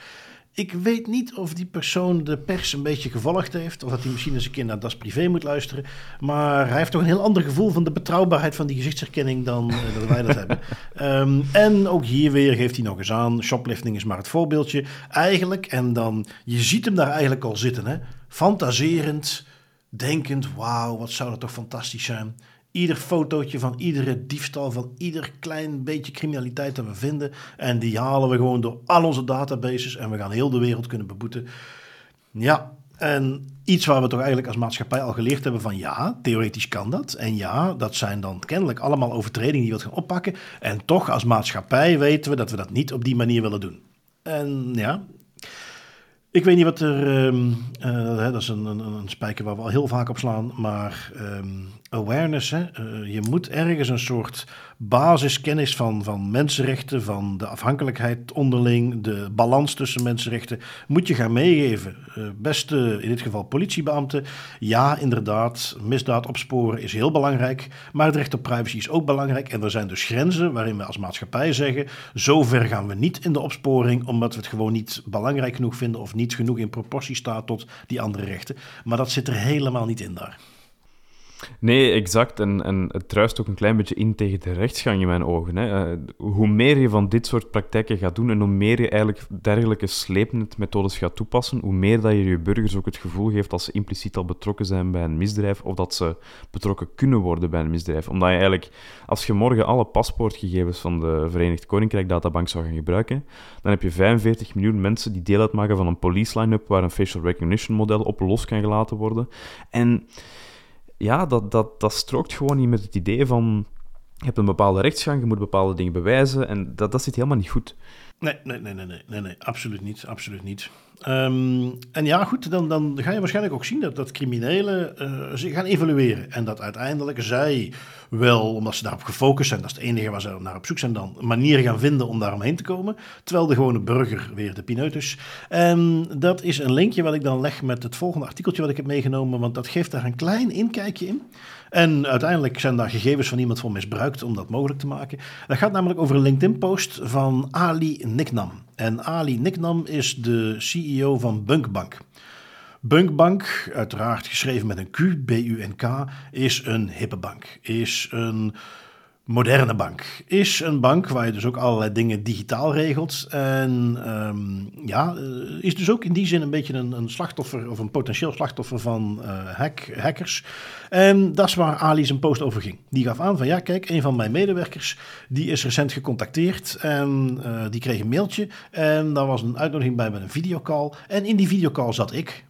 Ik weet niet of die persoon de pers een beetje gevolgd heeft. Of dat hij misschien eens een keer naar Das Privé moet luisteren. Maar hij heeft toch een heel ander gevoel van de betrouwbaarheid van die gezichtsherkenning dan uh, dat wij dat hebben. Um, en ook hier weer geeft hij nog eens aan. Shoplifting is maar het voorbeeldje. Eigenlijk, en dan, je ziet hem daar eigenlijk al zitten. Hè? Fantaserend, denkend, wauw, wat zou dat toch fantastisch zijn ieder fotootje van iedere diefstal, van ieder klein beetje criminaliteit dat we vinden. En die halen we gewoon door al onze databases en we gaan heel de wereld kunnen beboeten. Ja, en iets waar we toch eigenlijk als maatschappij al geleerd hebben van ja, theoretisch kan dat. En ja, dat zijn dan kennelijk allemaal overtredingen die we gaan oppakken. En toch als maatschappij weten we dat we dat niet op die manier willen doen. En ja, ik weet niet wat er. Um, uh, dat is een, een, een, spijker waar we al heel vaak op slaan. Maar um, awareness. Hè? Uh, je moet ergens een soort basiskennis van, van mensenrechten, van de afhankelijkheid onderling, de balans tussen mensenrechten, moet je gaan meegeven. Uh, beste, in dit geval politiebeambten, ja, inderdaad, misdaad opsporen is heel belangrijk, maar het recht op privacy is ook belangrijk. En er zijn dus grenzen waarin we als maatschappij zeggen, zo ver gaan we niet in de opsporing, omdat we het gewoon niet belangrijk genoeg vinden of niet genoeg in proportie staat tot die andere rechten. Maar dat zit er helemaal niet in daar. Nee, exact. En, en het druist ook een klein beetje in tegen de rechtsgang in mijn ogen. Hè. Uh, hoe meer je van dit soort praktijken gaat doen en hoe meer je eigenlijk dergelijke sleepnetmethodes gaat toepassen, hoe meer dat je je burgers ook het gevoel geeft dat ze impliciet al betrokken zijn bij een misdrijf of dat ze betrokken kunnen worden bij een misdrijf. Omdat je eigenlijk, als je morgen alle paspoortgegevens van de Verenigd Koninkrijk databank zou gaan gebruiken, dan heb je 45 miljoen mensen die deel uitmaken van een police line-up waar een facial recognition model op los kan gelaten worden. En ja, dat, dat, dat strookt gewoon niet met het idee van... Je hebt een bepaalde rechtsgang, je moet bepaalde dingen bewijzen. En dat, dat zit helemaal niet goed. Nee, nee, nee, nee, nee, nee, nee absoluut niet. Absoluut niet. Um, en ja, goed, dan, dan ga je waarschijnlijk ook zien dat, dat criminelen uh, zich gaan evalueren. En dat uiteindelijk zij wel, omdat ze daarop gefocust zijn, dat is het enige waar ze naar op zoek zijn, dan manieren gaan vinden om daar omheen te komen. Terwijl de gewone burger weer de pineut is. En dat is een linkje wat ik dan leg met het volgende artikeltje wat ik heb meegenomen, want dat geeft daar een klein inkijkje in. En uiteindelijk zijn daar gegevens van iemand voor misbruikt om dat mogelijk te maken. Dat gaat namelijk over een LinkedIn-post van Ali Niknam. En Ali Niknam is de CEO van Bunkbank. Bunkbank, uiteraard geschreven met een Q, B-U-N-K, is een hippe bank. Is een moderne bank. Is een bank waar je dus ook allerlei dingen digitaal regelt. En um, ja, eh, is dus ook in die zin een beetje een, een slachtoffer of een potentieel slachtoffer van uh, hack, hackers. En dat is waar Ali zijn post over ging. Die gaf aan van ja, kijk, een van mijn medewerkers die is recent gecontacteerd en uh, die kreeg een mailtje. En daar was een uitnodiging bij met een videocall. En in die videocall zat ik,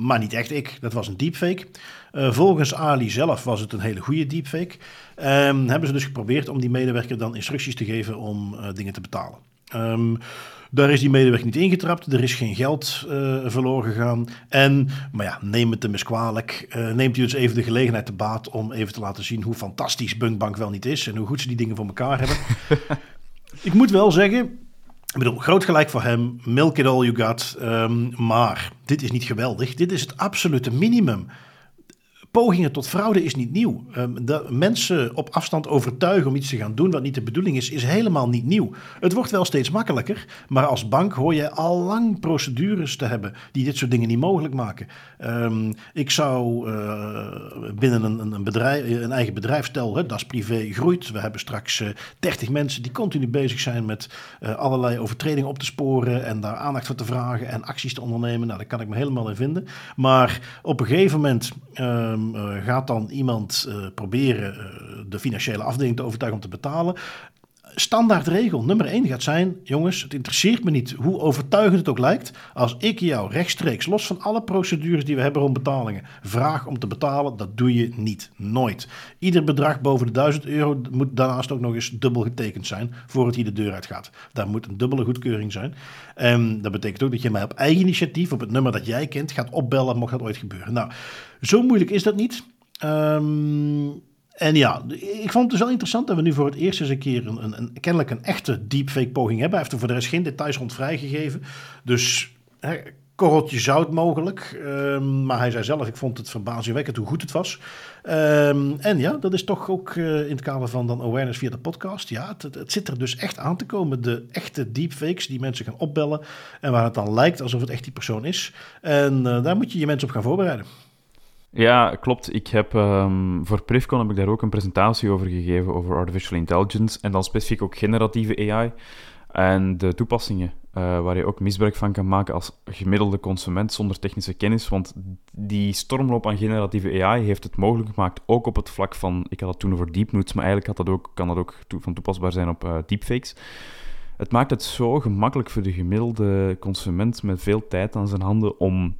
maar niet echt ik. Dat was een deepfake. Uh, volgens Ali zelf was het een hele goede deepfake. Um, hebben ze dus geprobeerd om die medewerker dan instructies te geven om uh, dingen te betalen. Um, daar is die medewerker niet ingetrapt. Er is geen geld uh, verloren gegaan. En, maar ja, neem het hem eens kwalijk. Uh, neemt u dus even de gelegenheid te baat om even te laten zien hoe fantastisch Bunkbank wel niet is. En hoe goed ze die dingen voor elkaar hebben. Ik moet wel zeggen, ik bedoel, groot gelijk voor hem. Milk it all you got. Um, maar dit is niet geweldig. Dit is het absolute minimum. Pogingen tot fraude is niet nieuw. De mensen op afstand overtuigen om iets te gaan doen wat niet de bedoeling is, is helemaal niet nieuw. Het wordt wel steeds makkelijker, maar als bank hoor je al lang procedures te hebben die dit soort dingen niet mogelijk maken. Um, ik zou uh, binnen een, bedrijf, een eigen bedrijf, stel is privé, groeit. We hebben straks uh, 30 mensen die continu bezig zijn met uh, allerlei overtredingen op te sporen en daar aandacht voor te vragen en acties te ondernemen. Nou, daar kan ik me helemaal in vinden. Maar op een gegeven moment. Uh, gaat dan iemand uh, proberen uh, de financiële afdeling te overtuigen om te betalen. Standaardregel nummer 1 gaat zijn: jongens, het interesseert me niet hoe overtuigend het ook lijkt. Als ik jou rechtstreeks, los van alle procedures die we hebben om betalingen, vraag om te betalen, dat doe je niet. Nooit. Ieder bedrag boven de 1000 euro moet daarnaast ook nog eens dubbel getekend zijn voordat hij de deur uitgaat. Daar moet een dubbele goedkeuring zijn. En dat betekent ook dat je mij op eigen initiatief, op het nummer dat jij kent, gaat opbellen, mocht dat ooit gebeuren. Nou, zo moeilijk is dat niet. Um, en ja, ik vond het dus wel interessant dat we nu voor het eerst eens een keer een, kennelijk een echte deepfake poging hebben. Hij heeft er voor de rest geen details rond vrijgegeven. Dus hè, korreltje zout mogelijk. Um, maar hij zei zelf, ik vond het verbazingwekkend hoe goed het was. Um, en ja, dat is toch ook uh, in het kader van dan awareness via de podcast. Ja, het, het, zit er dus echt aan te komen. De echte deepfakes die mensen gaan opbellen. En waar het dan lijkt alsof het echt die persoon is. En uh, daar moet je je mensen op gaan voorbereiden. Ja, klopt. Ik heb, um, voor Privcon heb ik daar ook een presentatie over gegeven, over artificial intelligence, en dan specifiek ook generatieve AI en de toepassingen uh, waar je ook misbruik van kan maken als gemiddelde consument zonder technische kennis. Want die stormloop aan generatieve AI heeft het mogelijk gemaakt, ook op het vlak van, ik had het toen over deepnotes, maar eigenlijk had dat ook, kan dat ook van toepasbaar zijn op uh, deepfakes. Het maakt het zo gemakkelijk voor de gemiddelde consument met veel tijd aan zijn handen om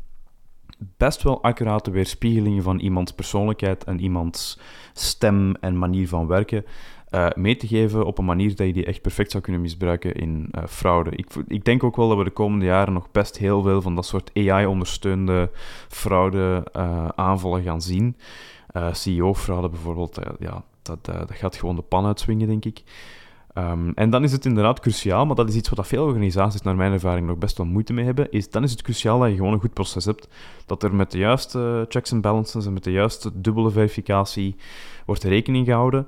best wel accurate weerspiegelingen van iemands persoonlijkheid en iemands stem en manier van werken uh, mee te geven op een manier dat je die echt perfect zou kunnen misbruiken in uh, fraude. Ik, ik, denk ook wel dat we de komende jaren nog best heel veel van dat soort AI-ondersteunde fraude-aanvallen uh, gaan zien. CEO-fraude bijvoorbeeld, ja, dat, dat gaat gewoon de pan uitswingen, denk ik. Um, en dan is het inderdaad cruciaal, maar dat is iets wat veel organisaties naar mijn ervaring nog best wel moeite mee hebben, is dan is het cruciaal dat je gewoon een goed proces hebt, dat er met de juiste checks en balances en met de juiste dubbele verificatie wordt rekening gehouden.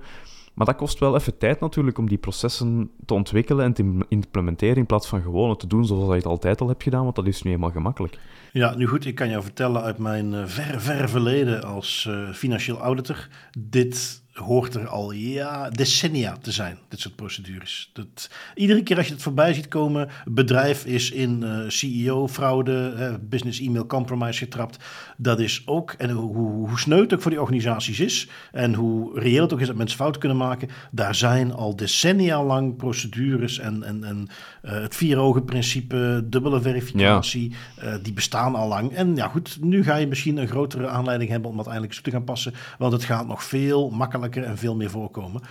Maar dat kost wel even tijd natuurlijk om die processen te ontwikkelen en te implementeren in plaats van gewoon het te doen zoals je het altijd al hebt gedaan, want dat is nu eenmaal gemakkelijk. Ja, nu goed, ik kan jou vertellen uit mijn uh, ver, ver verleden als uh, financieel auditor, dit hoort er al ja, decennia te zijn, dit soort procedures. Dat, iedere keer als je het voorbij ziet komen, bedrijf is in uh, eh, CEO-fraude, business email compromise getrapt. Dat is ook, en hoe, hoe sneu het ook voor die organisaties is, en hoe reëel het ook is dat mensen fouten kunnen maken, daar zijn al decennia lang procedures en, en, en uh, het vier-ogen-principe, dubbele verificatie, ja. uh, die bestaan al lang. En ja goed, nu ga je misschien een grotere aanleiding hebben om dat eindelijk eens te gaan passen, want het gaat nog veel makkelijker en veel meer voorkomen.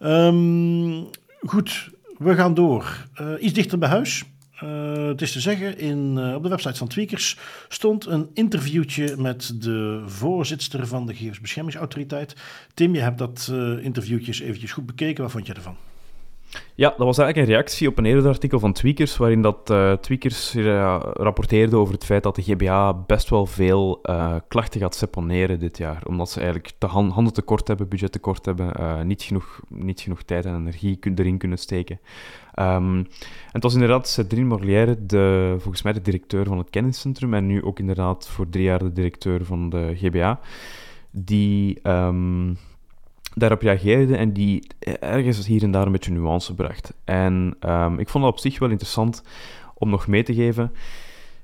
Um, goed, we gaan door. Uh, iets dichter bij huis. Uh, het is te zeggen, in, uh, op de website van Tweakers stond een interviewtje met de voorzitter van de Gegevensbeschermingsautoriteit. Tim, je hebt dat interviewtje eventjes goed bekeken. Wat vond je ervan? Ja, dat was eigenlijk een reactie op een eerder artikel van Tweakers, waarin dat uh, Tweakers uh, rapporteerde over het feit dat de GBA best wel veel uh, klachten gaat seponeren dit jaar, omdat ze eigenlijk te hand, handen tekort hebben, budget tekort hebben, niet, genoeg, niet genoeg tijd en energie erin kunnen steken. Um, en het was inderdaad Cedrine Morlière, de, volgens mij de directeur van het kenniscentrum en nu ook inderdaad voor drie jaar de directeur van de GBA, die... Um, daarop reageerde en die ergens hier en daar een beetje nuance bracht. En um, ik vond dat op zich wel interessant om nog mee te geven.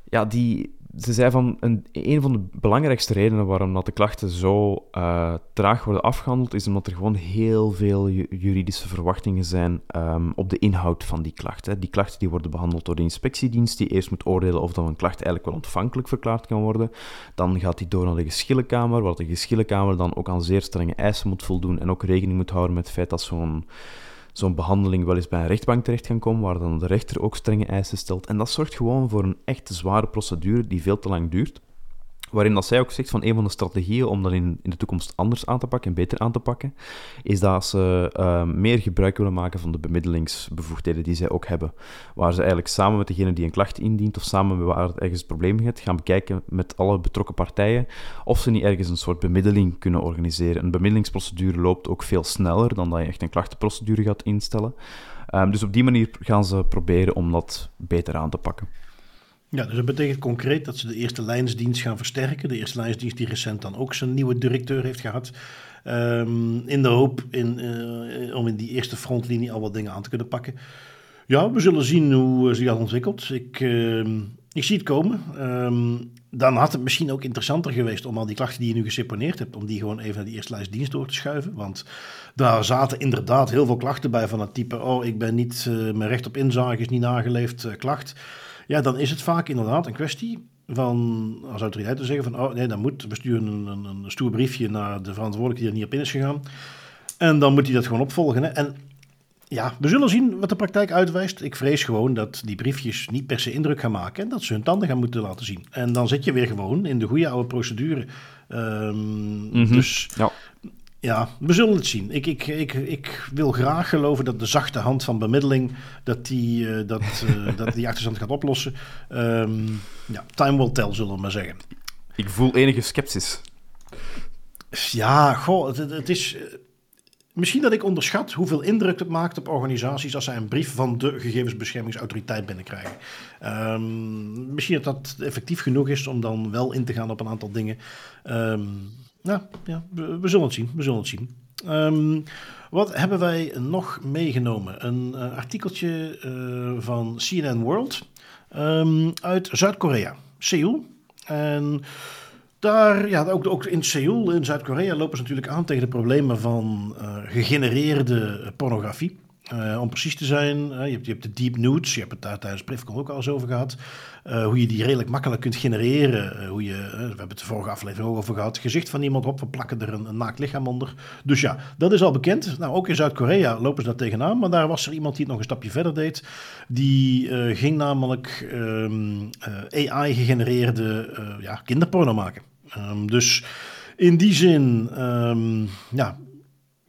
Ja, die, ze zei van een, een van de belangrijkste redenen waarom dat de klachten zo uh, traag worden afgehandeld, is omdat er gewoon heel veel juridische verwachtingen zijn um, op de inhoud van die klachten. Die klachten die worden behandeld door de inspectiedienst, die eerst moet oordelen of dan een klacht eigenlijk wel ontvankelijk verklaard kan worden. Dan gaat die door naar de geschillenkamer, waar de geschillenkamer dan ook aan zeer strenge eisen moet voldoen en ook rekening moet houden met het feit dat zo'n zo'n behandeling wel eens bij een rechtbank terecht kan komen, waar dan de rechter ook strenge eisen stelt. En dat zorgt gewoon voor een echt zware procedure die veel te lang duurt waarin dat zij ook zegt van een van de strategieën om dat in, in de toekomst anders aan te pakken en beter aan te pakken, is dat ze uh, meer gebruik willen maken van de bemiddelingsbevoegdheden die zij ook hebben. Waar ze eigenlijk samen met degene die een klacht indient of samen met waar het ergens een probleem gaat, gaan bekijken met alle betrokken partijen of ze niet ergens een soort bemiddeling kunnen organiseren. Een bemiddelingsprocedure loopt ook veel sneller dan dat je echt een klachtenprocedure gaat instellen. Um, dus op die manier gaan ze proberen om dat beter aan te pakken. Ja, dus dat betekent concreet dat ze de eerste lijnsdienst gaan versterken. De eerste lijnsdienst die recent dan ook zijn nieuwe directeur heeft gehad. Um, in de hoop in, uh, om in die eerste frontlinie al wat dingen aan te kunnen pakken. Ja, we zullen zien hoe zich dat ontwikkelt. Ik, uh, ik zie het komen. Um, dan had het misschien ook interessanter geweest om al die klachten die je nu geseponeerd hebt, om die gewoon even naar die eerste lijstdienst door te schuiven. Want daar zaten inderdaad heel veel klachten bij van het type, oh, ik ben niet, uh, mijn recht op inzage is niet nageleefd, klacht. Ja, dan is het vaak inderdaad een kwestie van als autoriteit te zeggen van oh nee, dan moet, we sturen een, een, een stoer briefje naar de verantwoordelijke die er niet op in is gegaan. En dan moet hij dat gewoon opvolgen. Hè? En ja, we zullen zien wat de praktijk uitwijst. Ik vrees gewoon dat die briefjes niet per se indruk gaan maken en dat ze hun tanden gaan moeten laten zien. En dan zit je weer gewoon in de goede oude procedure. Um, mm -hmm. Dus ja. Ja, we zullen het zien. Ik, ik, ik, ik wil graag geloven dat de zachte hand van bemiddeling dat die, uh, dat, uh, dat die achterstand gaat oplossen. Um, ja, time will tell, zullen we maar zeggen. Ik voel enige sceptisch. Ja, goh, het, het is... Eh, misschien dat ik onderschat hoeveel indruk het maakt op organisaties als zij een brief van de gegevensbeschermingsautoriteit binnenkrijgen. Um, misschien dat dat effectief genoeg is om dan wel in te gaan op een aantal dingen. Um, ja, ja we, zullen het zien. We zien. Um, Wat hebben wij nog meegenomen? Een uh, artikeltje uh, van CNN World um, uit Zuid-Korea, Seoul. En daar, ja, ook, ook in Seoul, in Zuid-Korea, lopen ze natuurlijk aan tegen de problemen van uh, gegenereerde pornografie. Uh, om precies te zijn, uh, je, hebt, je, hebt, de deep nudes, je hebt het daar tijdens Privcon ook al eens over gehad. Uh, hoe je die redelijk makkelijk kunt genereren. hoe je, we hebben het de vorige aflevering ook over gehad. Gezicht van iemand op, we plakken er een, een naakt lichaam onder. Dus ja, dat is al bekend. Nou, ook in Zuid-Korea lopen ze daar tegenaan. Maar daar was er iemand die het nog een stapje verder deed. Die ging namelijk um, AI-gegenereerde ja, kinderporno maken. Um, dus in die zin, um, ja,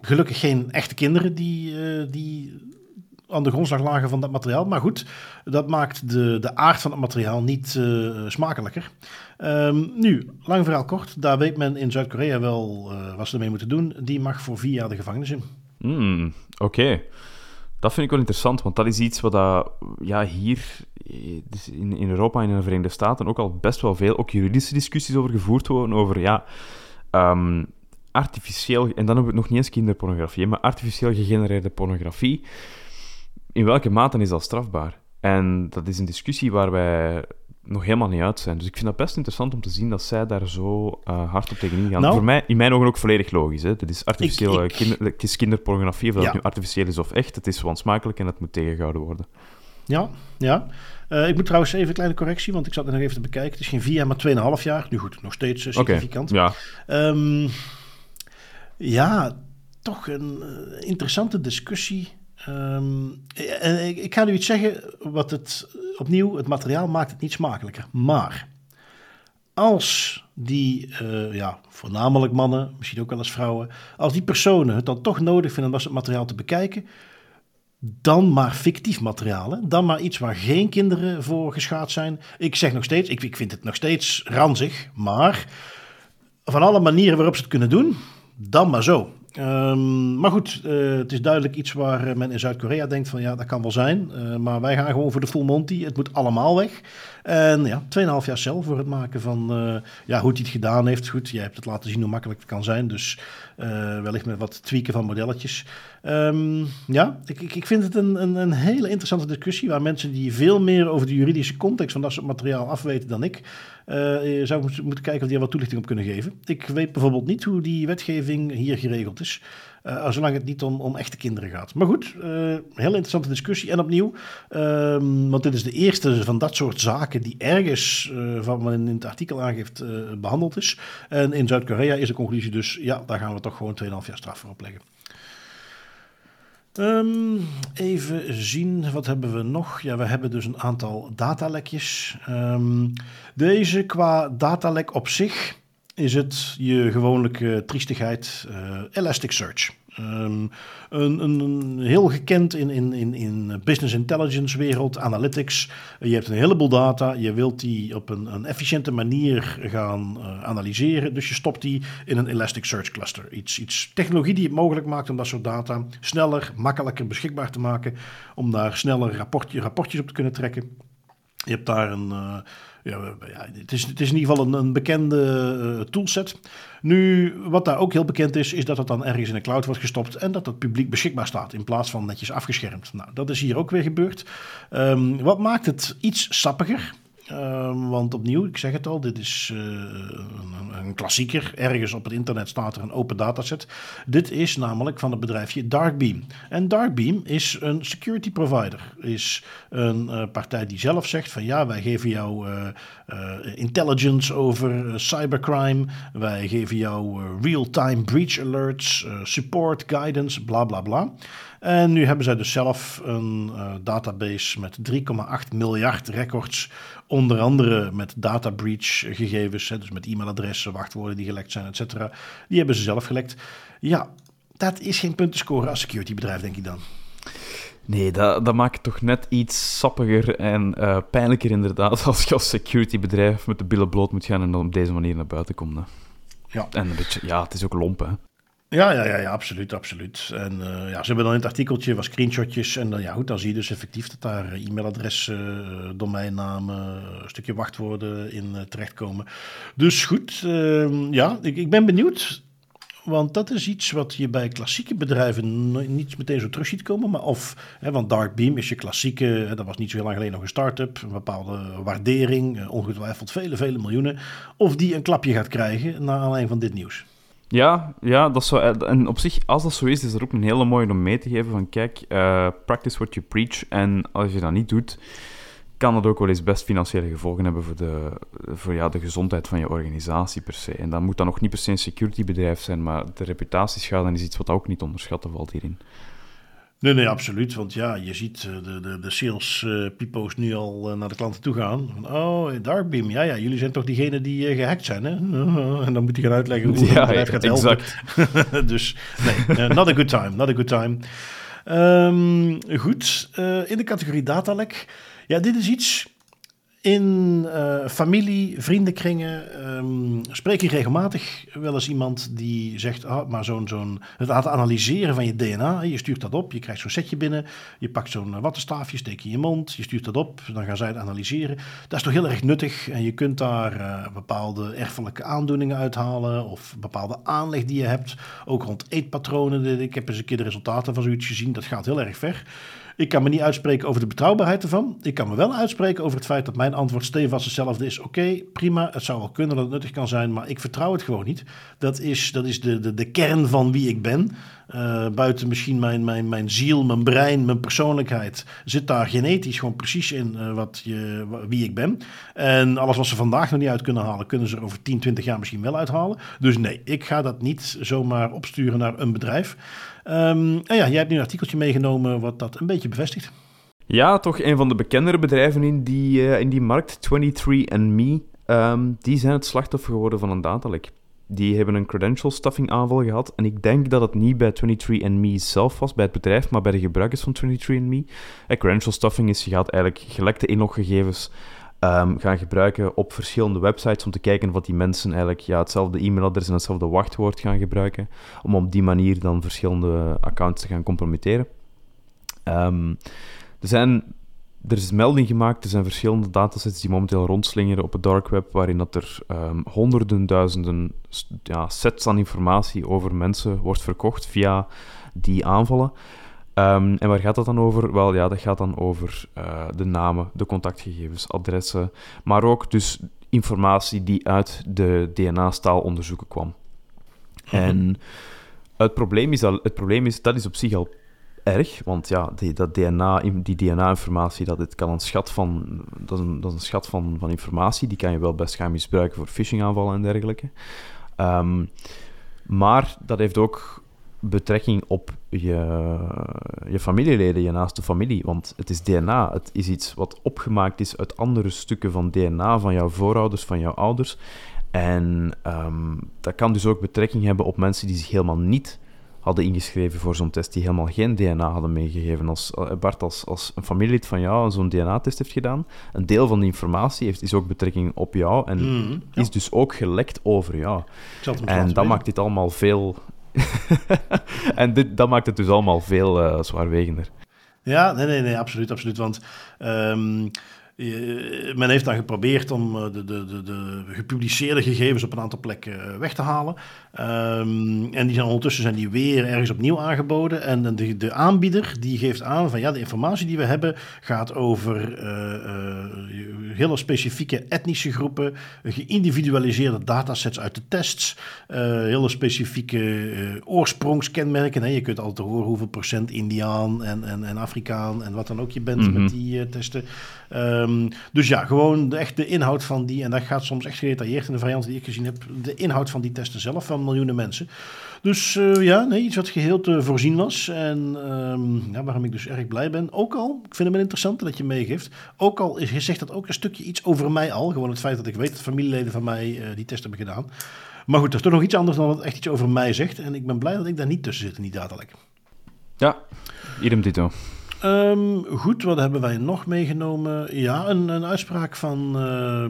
gelukkig geen echte kinderen die, uh, die aan de grondslag lagen van dat materiaal. Maar goed, dat maakt de, de aard van het materiaal niet uh, smakelijker. Um, nu, lang verhaal kort, daar weet men in Zuid-Korea wel uh, wat ze ermee moeten doen. Die mag voor vier jaar de gevangenis in. Mm, Oké. Dat vind ik wel interessant, want dat is iets wat dat, ja, hier dus in, in Europa en in de Verenigde Staten ook al best wel veel ook juridische discussies over gevoerd worden. Over ja, um, artificieel, en dan hebben we het nog niet eens kinderpornografie, maar artificieel gegenereerde pornografie. In welke mate is dat strafbaar? En dat is een discussie waar wij nog helemaal niet uit zijn. Dus ik vind dat best interessant om te zien dat zij daar zo uh, hard op tegenin gaan. Nou, Voor mij, in mijn ogen ook volledig logisch. Hè? Dat is artificieel, ik, ik, kinder, het is kinderpornografie, of dat ja. nu artificieel is of echt. Het is wansmakelijk en dat moet tegengehouden worden. Ja, ja. Uh, ik moet trouwens even een kleine correctie, want ik zat er nog even te bekijken. Het is geen vier jaar, maar 2,5 jaar. Nu goed, nog steeds uh, significant. Okay, ja. Um, ja, toch een uh, interessante discussie. Um, en ik, ga nu iets zeggen wat het opnieuw, het materiaal maakt het niet smakelijker. Maar als die, uh, ja, voornamelijk mannen, misschien ook wel eens vrouwen, als die personen het dan toch nodig vinden om dat materiaal te bekijken, dan maar fictief materiaal. Hè? Dan maar iets waar geen kinderen voor geschaad zijn. Ik zeg nog steeds, ik, ik vind het nog steeds ranzig, maar van alle manieren waarop ze het kunnen doen, dan maar zo. Um, maar goed, uh, het is duidelijk iets waar men in Zuid-Korea denkt van ja, dat kan wel zijn. Uh, maar wij gaan gewoon voor de full Monty. Het moet allemaal weg. En ja, 2,5 jaar cel voor het maken van uh, ja, hoe hij het gedaan heeft. Goed, jij hebt het laten zien hoe makkelijk het kan zijn. Dus wellicht met wat tweaken van modelletjes. Um, ja, ik, ik, vind het een, een, een, hele interessante discussie waar mensen die veel meer over de juridische context van dat soort materiaal afweten dan ik, uh, zou moeten kijken of die er wat toelichting op kunnen geven. Ik weet bijvoorbeeld niet hoe die wetgeving hier geregeld is. Uh, zolang het niet om, om echte kinderen gaat. Maar goed, uh, heel interessante discussie. En opnieuw, uh, want dit is de eerste van dat soort zaken die ergens van wat in het artikel aangeeft behandeld is. En in Zuid-Korea is de conclusie dus, ja, daar gaan we toch gewoon 2,5 jaar straf voor opleggen. Um, even zien, wat hebben we nog? Ja, we hebben dus een aantal datalekjes. Um, deze qua datalek op zich is het je gewone triestigheid uh, Elasticsearch. Um, een, een, heel gekend in, in, in, in business intelligence wereld, analytics. Je hebt een heleboel data, je wilt die op een, een efficiënte manier gaan uh, analyseren. Dus je stopt die in een Elasticsearch cluster. Iets, iets technologie die het mogelijk maakt om dat soort data sneller, makkelijker beschikbaar te maken. Om daar sneller rapportje, rapportjes op te kunnen trekken. Je hebt daar een, uh, ja, het, is, het is in ieder geval een, een bekende uh, toolset. Nu, wat daar ook heel bekend is, is dat het dan ergens in de cloud wordt gestopt en dat het publiek beschikbaar staat in plaats van netjes afgeschermd. Nou, dat is hier ook weer gebeurd. Um, wat maakt het iets sappiger? Um, want opnieuw, ik zeg het al, dit is uh, een, klassieker. Ergens op het internet staat er een open dataset. Dit is namelijk van het bedrijfje Darkbeam. En Darkbeam is een security provider. Is een uh, partij die zelf zegt van ja, wij geven jou uh, intelligence over cybercrime. Wij geven jou real-time breach alerts, support, guidance, bla bla bla. En nu hebben zij dus zelf een uh, database met 3,8 miljard records. Onder andere met data breach gegevens, hè, dus met e-mailadressen, wachtwoorden die gelekt zijn, et cetera. Die hebben ze zelf gelekt. Ja, dat is geen punt te scoren als securitybedrijf, denk ik dan. Nee, dat, dat maakt het toch net iets sappiger en uh, pijnlijker inderdaad als je als securitybedrijf met de billen bloot moet gaan en dan op deze manier naar buiten komt. Hè. Ja. En een beetje, ja, het is ook lomp, hè. Ja, ja, ja, ja, absoluut, absoluut. En uh, ja, ze hebben dan in het artikeltje wat screenshotjes. En dan, ja, goed, dan zie je dus effectief dat daar e-mailadressen, uh, domeinnamen, een stukje wachtwoorden in terechtkomen. Dus goed, ehm, ja, ik, ik ben benieuwd want dat is iets wat je bij klassieke bedrijven niet meteen zo terug ziet komen. Maar of, hè, want Darkbeam is je klassieke, hè, dat was niet zo heel lang geleden nog een start-up, een bepaalde waardering, eh, ongetwijfeld vele, vele miljoenen. Of die een klapje gaat krijgen naar aanleiding van dit nieuws. Ja, ja dat zou, en op zich, als dat zo is, is er ook een hele mooie om mee te geven van kijk, uh, practice what you preach. En als je dat niet doet, kan dat ook wel eens best financiële gevolgen hebben voor, de, voor ja, de gezondheid van je organisatie per se. En dat moet dan nog niet per se een securitybedrijf zijn, maar de reputatieschade is iets wat ook niet onderschatten valt hierin. Nee, nee, absoluut. Want ja, je ziet eh, de, de, de sales pipo's nu al uh, naar de klanten toe gaan. Van, oh, Darkbeam, ja, ja, jullie zijn toch diegenen die gehackt zijn, hè? en dan moet hij gaan uitleggen hoe ja, het gaat helpen. dus nee, not a good time, not a good time. Um, goed, in de categorie datalek ja, dit is iets in uh, familie, vriendenkringen um, spreek je regelmatig wel eens iemand die zegt, ah, maar zo'n, zo'n, het analyseren van je DNA, je stuurt dat op, je krijgt zo'n setje binnen, je pakt zo'n wattenstaafje, steek in je mond, je stuurt dat op, dan gaan zij het analyseren. Dat is toch heel erg nuttig en je kunt daar uh, bepaalde erfelijke aandoeningen uithalen of bepaalde aanleg die je hebt, ook rond eetpatronen. Ik heb eens een keer de resultaten van zoiets gezien, dat gaat heel erg ver. Ik kan me niet uitspreken over de betrouwbaarheid ervan. Ik kan me wel uitspreken over het feit dat mijn antwoord stevast hetzelfde is. Oké, prima, het zou wel kunnen dat het nuttig kan zijn, maar ik vertrouw het gewoon niet. Dat is, dat is de, de, de kern van wie ik ben. Uh, buiten misschien mijn, mijn, mijn ziel, mijn brein, mijn persoonlijkheid, zit daar genetisch gewoon precies in uh, wat je, wie ik ben. En alles wat ze vandaag nog niet uit kunnen halen, kunnen ze er over 10, 20 jaar misschien wel uithalen. Dus nee, ik ga dat niet zomaar opsturen naar een bedrijf. En ja, jij hebt nu een artikeltje meegenomen wat dat een beetje bevestigt. Ja, toch een van de bekendere bedrijven in die, uh, in die markt, 23andMe, um, die zijn het slachtoffer geworden van een datalek. Die hebben een credential stuffing aanval gehad. En ik denk dat het niet bij 23andMe zelf was, bij het bedrijf, maar bij de gebruikers van 23andMe. En credential stuffing is, je gaat eigenlijk gelekte inloggegevens um, gaan gebruiken op verschillende websites om te kijken wat die mensen eigenlijk ja, hetzelfde e-mailadres en hetzelfde wachtwoord gaan gebruiken. Om op die manier dan verschillende accounts te gaan compromitteren. Um, er zijn er is melding gemaakt, er zijn verschillende datasets die momenteel rondslingeren op het dark web, waarin dat er um, honderden duizenden ja, sets aan informatie over mensen wordt verkocht via die aanvallen. Um, en waar gaat dat dan over? Wel, ja, dat gaat dan over uh, de namen, de contactgegevens, adressen, maar ook dus informatie die uit de DNA-staalonderzoeken kwam. Mhm. En het probleem, is al, het probleem is, dat is op zich al erg, want ja, die, dat DNA, die DNA-informatie, dat, het kan een schat van, dat is een, dat is een schat van, van informatie, die kan je wel best gaan misbruiken voor phishing-aanvallen en dergelijke. Um, maar dat heeft ook betrekking op je, je familieleden, je naaste familie. Want het is DNA. Het is iets wat opgemaakt is uit andere stukken van DNA van jouw voorouders, van jouw ouders. En um, dat kan dus ook betrekking hebben op mensen die zich helemaal niet hadden ingeschreven voor zo'n test, die helemaal geen DNA hadden meegegeven. Als, eh, Bart, als, als een familielid van jou zo'n DNA-test heeft gedaan, een deel van die informatie heeft, is ook betrekking op jou en mm, is dus ook gelekt over jou. En dat maakt dit allemaal veel en dit, dat maakt het dus allemaal veel uh, zwaarwegender. Ja, nee, nee, nee, absoluut, absoluut. Want um, men heeft dan geprobeerd om eh, de, de, de, de, gepubliceerde gegevens op een aantal plekken eh, weg te halen. Um, en die zijn ondertussen zijn die weer ergens opnieuw aangeboden. En de, de aanbieder die geeft aan van ja, de informatie die we hebben gaat over uh, uh, hele specifieke etnische groepen, geïndividualiseerde datasets uit de tests, hele specifieke oorsprongskenmerken. Hè. Je kunt altijd horen hoeveel procent Indiaan en, en, en Afrikaan en wat dan ook je bent mm -hmm. met die testen. Um, dus ja, gewoon echt de inhoud van die, en dat gaat soms echt gedetailleerd in de varianten die ik gezien heb, de inhoud van die testen zelf van miljoenen mensen. Dus uh, ja, nee, iets wat geheel te voorzien was. En um, ja, waarom ik dus erg blij ben. Ook al, ik vind het wel interessant dat je meegeeft. Ook al is, zegt dat ook een stukje iets over mij al. Gewoon het feit dat ik weet dat familieleden van mij uh, die test hebben gedaan. Maar goed, dat is toch nog iets anders dan wat echt iets over mij zegt. En ik ben blij dat ik daar niet tussen zit in die. Ja, idem dito. Um, goed, wat hebben wij nog meegenomen? Ja, een, een uitspraak van uh,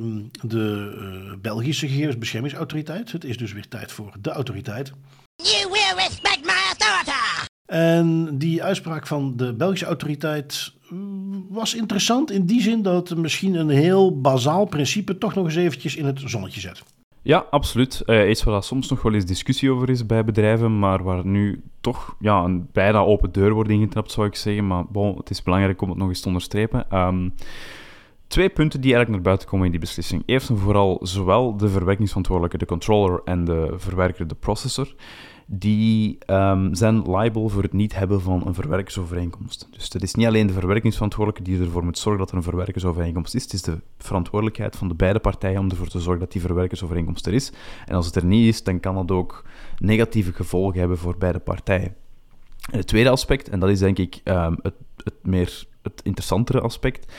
de uh, Belgische Gegevensbeschermingsautoriteit. Het is dus weer tijd voor de autoriteit. You will respect my authority! En die uitspraak van de Belgische autoriteit mm, was interessant in die zin dat het misschien een heel bazaal principe toch nog eens eventjes in het zonnetje zet. Ja, absoluut. Uh, iets waar soms nog wel eens discussie over is bij bedrijven, maar waar nu toch ja, een bijna open deur wordt ingetrapt, zou ik zeggen. Maar bon, het is belangrijk om het nog eens te onderstrepen. Um, twee punten die eigenlijk naar buiten komen in die beslissing. Eerst en vooral zowel de verwerkingsverantwoordelijke, de controller, en de verwerker, de processor, die um, zijn liable voor het niet hebben van een verwerkersovereenkomst. Dus het is niet alleen de verwerkingsverantwoordelijke die ervoor moet zorgen dat er een verwerkersovereenkomst is, het is de verantwoordelijkheid van de beide partijen om ervoor te zorgen dat die verwerkersovereenkomst er is. En als het er niet is, dan kan dat ook negatieve gevolgen hebben voor beide partijen. En het tweede aspect, en dat is denk ik um, het, het meer het interessantere aspect,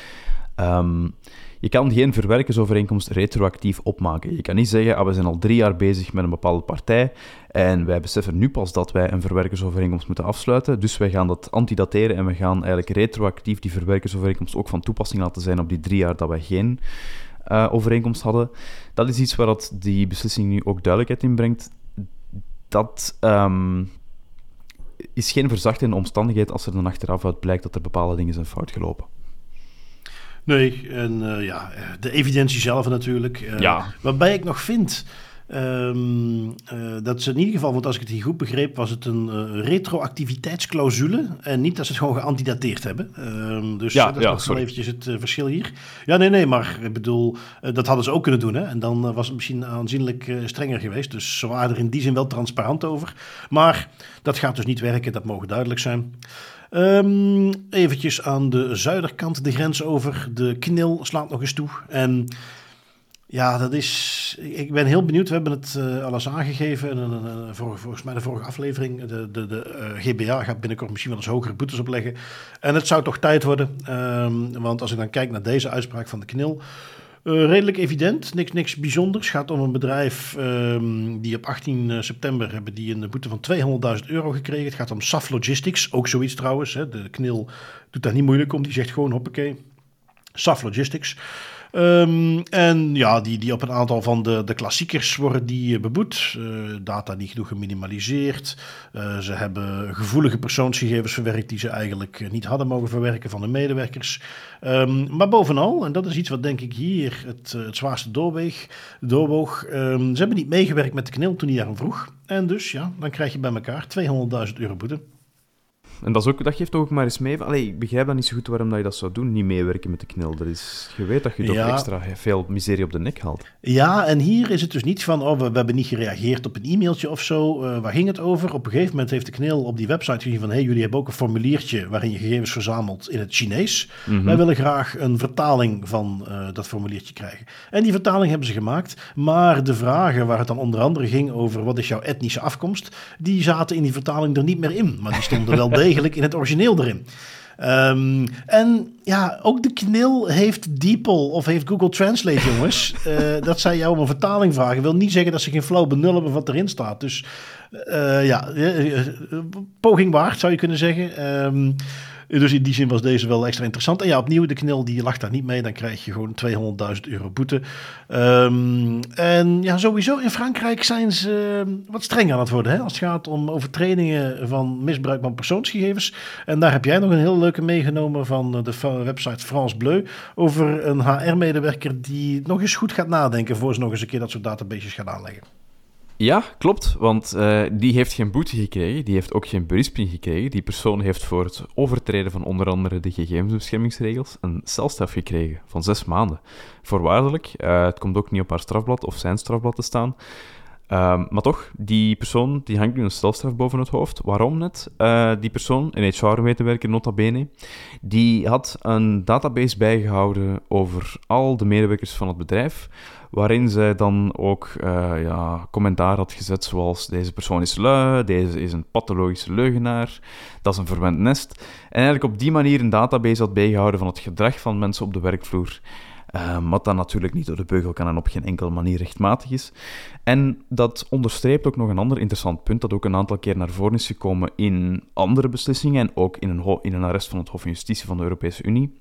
Um, je kan geen verwerkersovereenkomst retroactief opmaken. Je kan niet zeggen, ah, we zijn al drie jaar bezig met een bepaalde partij en wij beseffen nu pas dat wij een verwerkersovereenkomst moeten afsluiten, dus wij gaan dat antidateren en we gaan eigenlijk retroactief die verwerkersovereenkomst ook van toepassing laten zijn op die drie jaar dat wij geen uh, overeenkomst hadden. Dat is iets waar dat die beslissing nu ook duidelijkheid in brengt. Dat um, is geen verzachtende omstandigheid als er dan achteraf uit blijkt dat er bepaalde dingen zijn fout gelopen. Nee, en uh, ja, de evidentie zelf natuurlijk. Uh, ja. Waarbij ik nog vind um, uh, dat ze in ieder geval, want als ik het hier goed begreep, was het een retroactiviteitsclausule. En niet dat ze het gewoon geantidateerd hebben. Um, dus ja, dat is ja, nog wel eventjes het verschil hier. Ja, nee, nee, maar ik bedoel, dat hadden ze ook kunnen doen. Hè? En dan was het misschien aanzienlijk strenger geweest. Dus ze waren er in die zin wel transparant over. Maar dat gaat dus niet werken, dat mogen duidelijk zijn. Um, eventjes aan de zuiderkant de grens over. De knil slaat nog eens toe. En ja, dat is. Ik ben heel benieuwd. We hebben het uh, al eens aangegeven. En, volgens mij de vorige aflevering. De, de, de uh, GBA gaat binnenkort misschien wel eens hogere boetes opleggen. En het zou toch tijd worden. Um, want als ik dan kijk naar deze uitspraak van de knil. Uh, redelijk evident, niks, niks bijzonders. Gaat om een bedrijf um, die op 18 eh, september hebben die een boete van 200.000 euro gekregen. Het gaat om SAF Logistics, ook zoiets trouwens. Hè. De knil doet daar niet moeilijk om, die zegt gewoon hoppakee. SAF Logistics. Um, en ja, die, die op een aantal van de, de klassiekers worden die eh, beboet. Uh, data niet genoeg geminimaliseerd. Uh, ze hebben gevoelige persoonsgegevens verwerkt die ze eigenlijk niet hadden mogen verwerken van de medewerkers. Um, maar bovenal, en dat is iets wat denk ik hier het, het zwaarste doorweeg, doorwoog. Um, ze hebben niet meegewerkt met de knil toen hij daarom vroeg. En dus ja, dan krijg je bij elkaar 200.000 euro boete. En dat, is ook, dat geeft ook maar eens mee. Allee, ik begrijp dan niet zo goed waarom dat je dat zou doen, niet meewerken met de knil. Dat is, je weet dat je toch extra veel miserie op de nek haalt. Ja, en hier is het dus niet van, oh, we, hebben niet gereageerd op een e-mailtje of zo. Uh, waar ging het over? Op een gegeven moment heeft de knil op die website gezien van, hey, jullie hebben ook een formuliertje waarin je gegevens verzamelt in het Chinees. Mm -hmm. Wij willen graag een vertaling van uh, dat formuliertje krijgen. En die vertaling hebben ze gemaakt, maar de vragen waar het dan onder andere ging over wat is jouw etnische afkomst, die zaten in die vertaling er niet meer in. Maar die stonden wel degelijk degelijk in het origineel erin. Um, en ja, ook de knil heeft DeepL of heeft Google Translate, jongens. uh, dat zij jou om een vertaling vragen, wil niet zeggen dat ze geen flauw benul hebben wat erin staat. Dus uh, ja, uh, poging waard zou je kunnen zeggen. Um, dus in die zin was deze wel extra interessant. En ja, opnieuw, de knil die lacht daar niet mee. Dan krijg je gewoon 200.000 euro boete. Um, en ja, sowieso in Frankrijk zijn ze uh, wat strenger aan het worden. Hè, als het gaat om overtredingen van misbruik van persoonsgegevens. En daar heb jij nog een heel leuke meegenomen van de website France Bleu. Over een HR-medewerker die nog eens goed gaat nadenken voor ze nog eens een keer dat soort databases gaat aanleggen. Ja, klopt, want uh, die heeft geen boete gekregen, die heeft ook geen berisping gekregen. Die persoon heeft voor het overtreden van onder andere de gegevensbeschermingsregels een celstraf gekregen van zes maanden. Voorwaardelijk, uh, het komt ook niet op haar strafblad of zijn strafblad te staan. Um, maar toch, die persoon die hangt nu een celstraf boven het hoofd. Waarom net? Uh, die persoon, een HR-medewerker nota bene, die had een database bijgehouden over al de medewerkers van het bedrijf waarin zij dan ook uh, ja, commentaar had gezet zoals deze persoon is lui, deze is een pathologische leugenaar, dat is een verwend nest. En eigenlijk op die manier een database had bijgehouden van het gedrag van mensen op de werkvloer. Uh, wat dan natuurlijk niet door de beugel kan en op geen enkele manier rechtmatig is. En dat onderstreept ook nog een ander interessant punt dat ook een aantal keer naar voren is gekomen in andere beslissingen en ook in een, in een arrest van het Hof van Justitie van de Europese Unie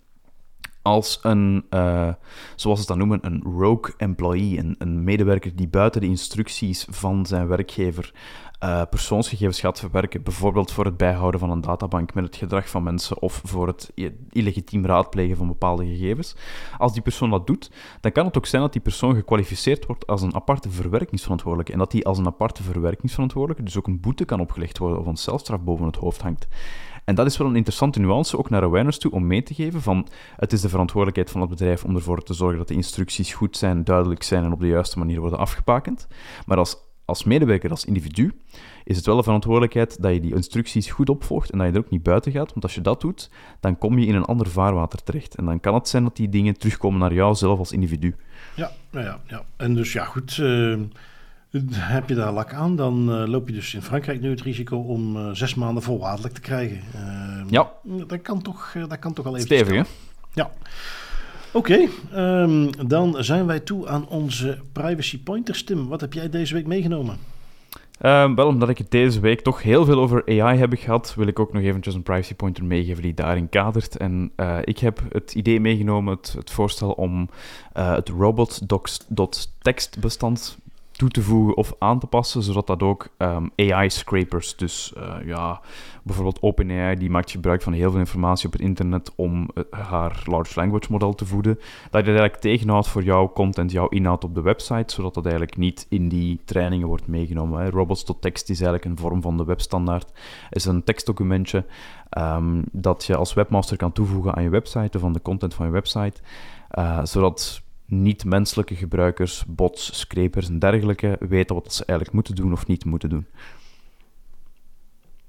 als een, uh, zoals ze dat noemen, een rogue employee, een, een, medewerker die buiten de instructies van zijn werkgever uh, persoonsgegevens gaat verwerken, bijvoorbeeld voor het bijhouden van een databank met het gedrag van mensen of voor het illegitiem raadplegen van bepaalde gegevens. Als die persoon dat doet, dan kan het ook zijn dat die persoon gekwalificeerd wordt als een aparte verwerkingsverantwoordelijke en dat die als een aparte verwerkingsverantwoordelijke dus ook een boete kan opgelegd worden of een celstraf boven het hoofd hangt. En dat is wel een interessante nuance, ook naar awareness toe, om mee te geven van het is de verantwoordelijkheid van het bedrijf om ervoor te zorgen dat de instructies goed zijn, duidelijk zijn en op de juiste manier worden afgepakend. Maar als, als medewerker, als individu, is het wel de verantwoordelijkheid dat je die instructies goed opvolgt en dat je er ook niet buiten gaat. Want als je dat doet, dan kom je in een ander vaarwater terecht. En dan kan het zijn dat die dingen terugkomen naar jou zelf als individu. Ja, nou ja, ja. En dus ja, goed. Uh heb je daar lak aan, dan uh, loop je dus in Frankrijk nu het risico om uh, zes maanden voorwaardelijk te krijgen. Uh, ja. Dat kan toch, dat kan toch al even. Stevig, hè? Ja. Oké, okay, um, dan zijn wij toe aan onze privacy pointers, Tim. Wat heb jij deze week meegenomen? Uh, wel, omdat ik het deze week toch heel veel over AI heb gehad, wil ik ook nog eventjes een privacy pointer meegeven die daarin kadert. En uh, ik heb het idee meegenomen, het, het voorstel om uh, het robot.txt-bestand toe te voegen of aan te passen, zodat dat ook ehm, AI-scrapers, dus uh, ja, bijvoorbeeld OpenAI, die maakt gebruik van heel veel informatie op het internet om uh, haar large language model te voeden, dat je dat eigenlijk tegenhoudt voor jouw content, jouw inhoud op de website, zodat dat eigenlijk niet in die trainingen wordt meegenomen. Hè. Robots.txt is eigenlijk een vorm van de webstandaard, is een tekstdocumentje um, dat je als webmaster kan toevoegen aan je website of aan de content van je website, uh, zodat niet-menselijke gebruikers, bots, scrapers en dergelijke weten wat ze eigenlijk moeten doen of niet moeten doen.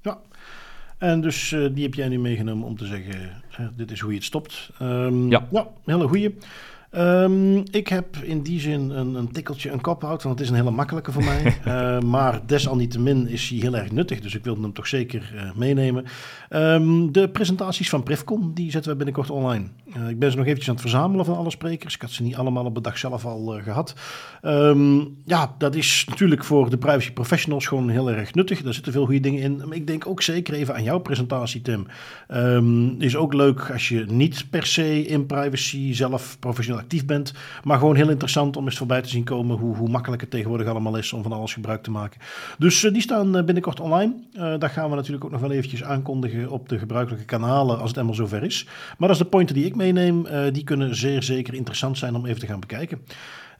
Ja, en dus uh, die heb jij nu meegenomen om te zeggen, uh, dit is hoe je het stopt. Um, ja. ja, hele goeie. Um, ik heb in die zin een, een tikkeltje een kop want het is een hele makkelijke voor mij. uh, maar desalniettemin is hij heel erg nuttig, dus ik wilde hem toch zeker uh, meenemen. Um, de presentaties van Privcon, die zetten we binnenkort online. Uh, ik ben ze nog eventjes aan het verzamelen van alle sprekers. Ik had ze niet allemaal op de dag zelf al gehad. Um, ja, dat is natuurlijk voor de privacy professionals gewoon heel erg nuttig. Daar zitten veel goede dingen in. Maar ik denk ook zeker even aan jouw presentatie, Tim. is ook leuk als je niet per se in privacy zelf professioneel actief bent. Maar gewoon heel interessant om eens voorbij te zien komen hoe, hoe makkelijk het tegenwoordig allemaal is om van alles gebruik te maken. Dus uh, die staan uh, binnenkort online. Uh, daar gaan we natuurlijk ook nog wel eventjes aankondigen op de gebruikelijke kanalen als het helemaal zover is. Maar dat is de pointer die ik meeneem. die kunnen zeer zeker interessant zijn om even te gaan bekijken.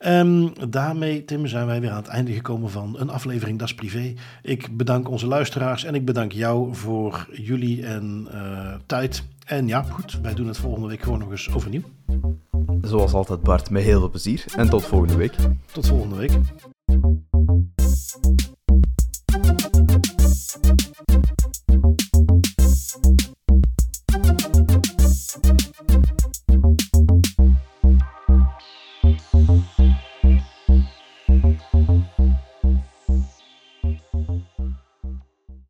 Um, daarmee, Tim, zijn wij weer aan het einde gekomen van een aflevering Das Privé. Ik bedank onze luisteraars en ik bedank jou voor jullie en uh, tijd. En ja, goed, wij doen het volgende week gewoon nog eens overnieuw. Zoals altijd, Bart, met heel veel plezier. En tot volgende week. Tot volgende week.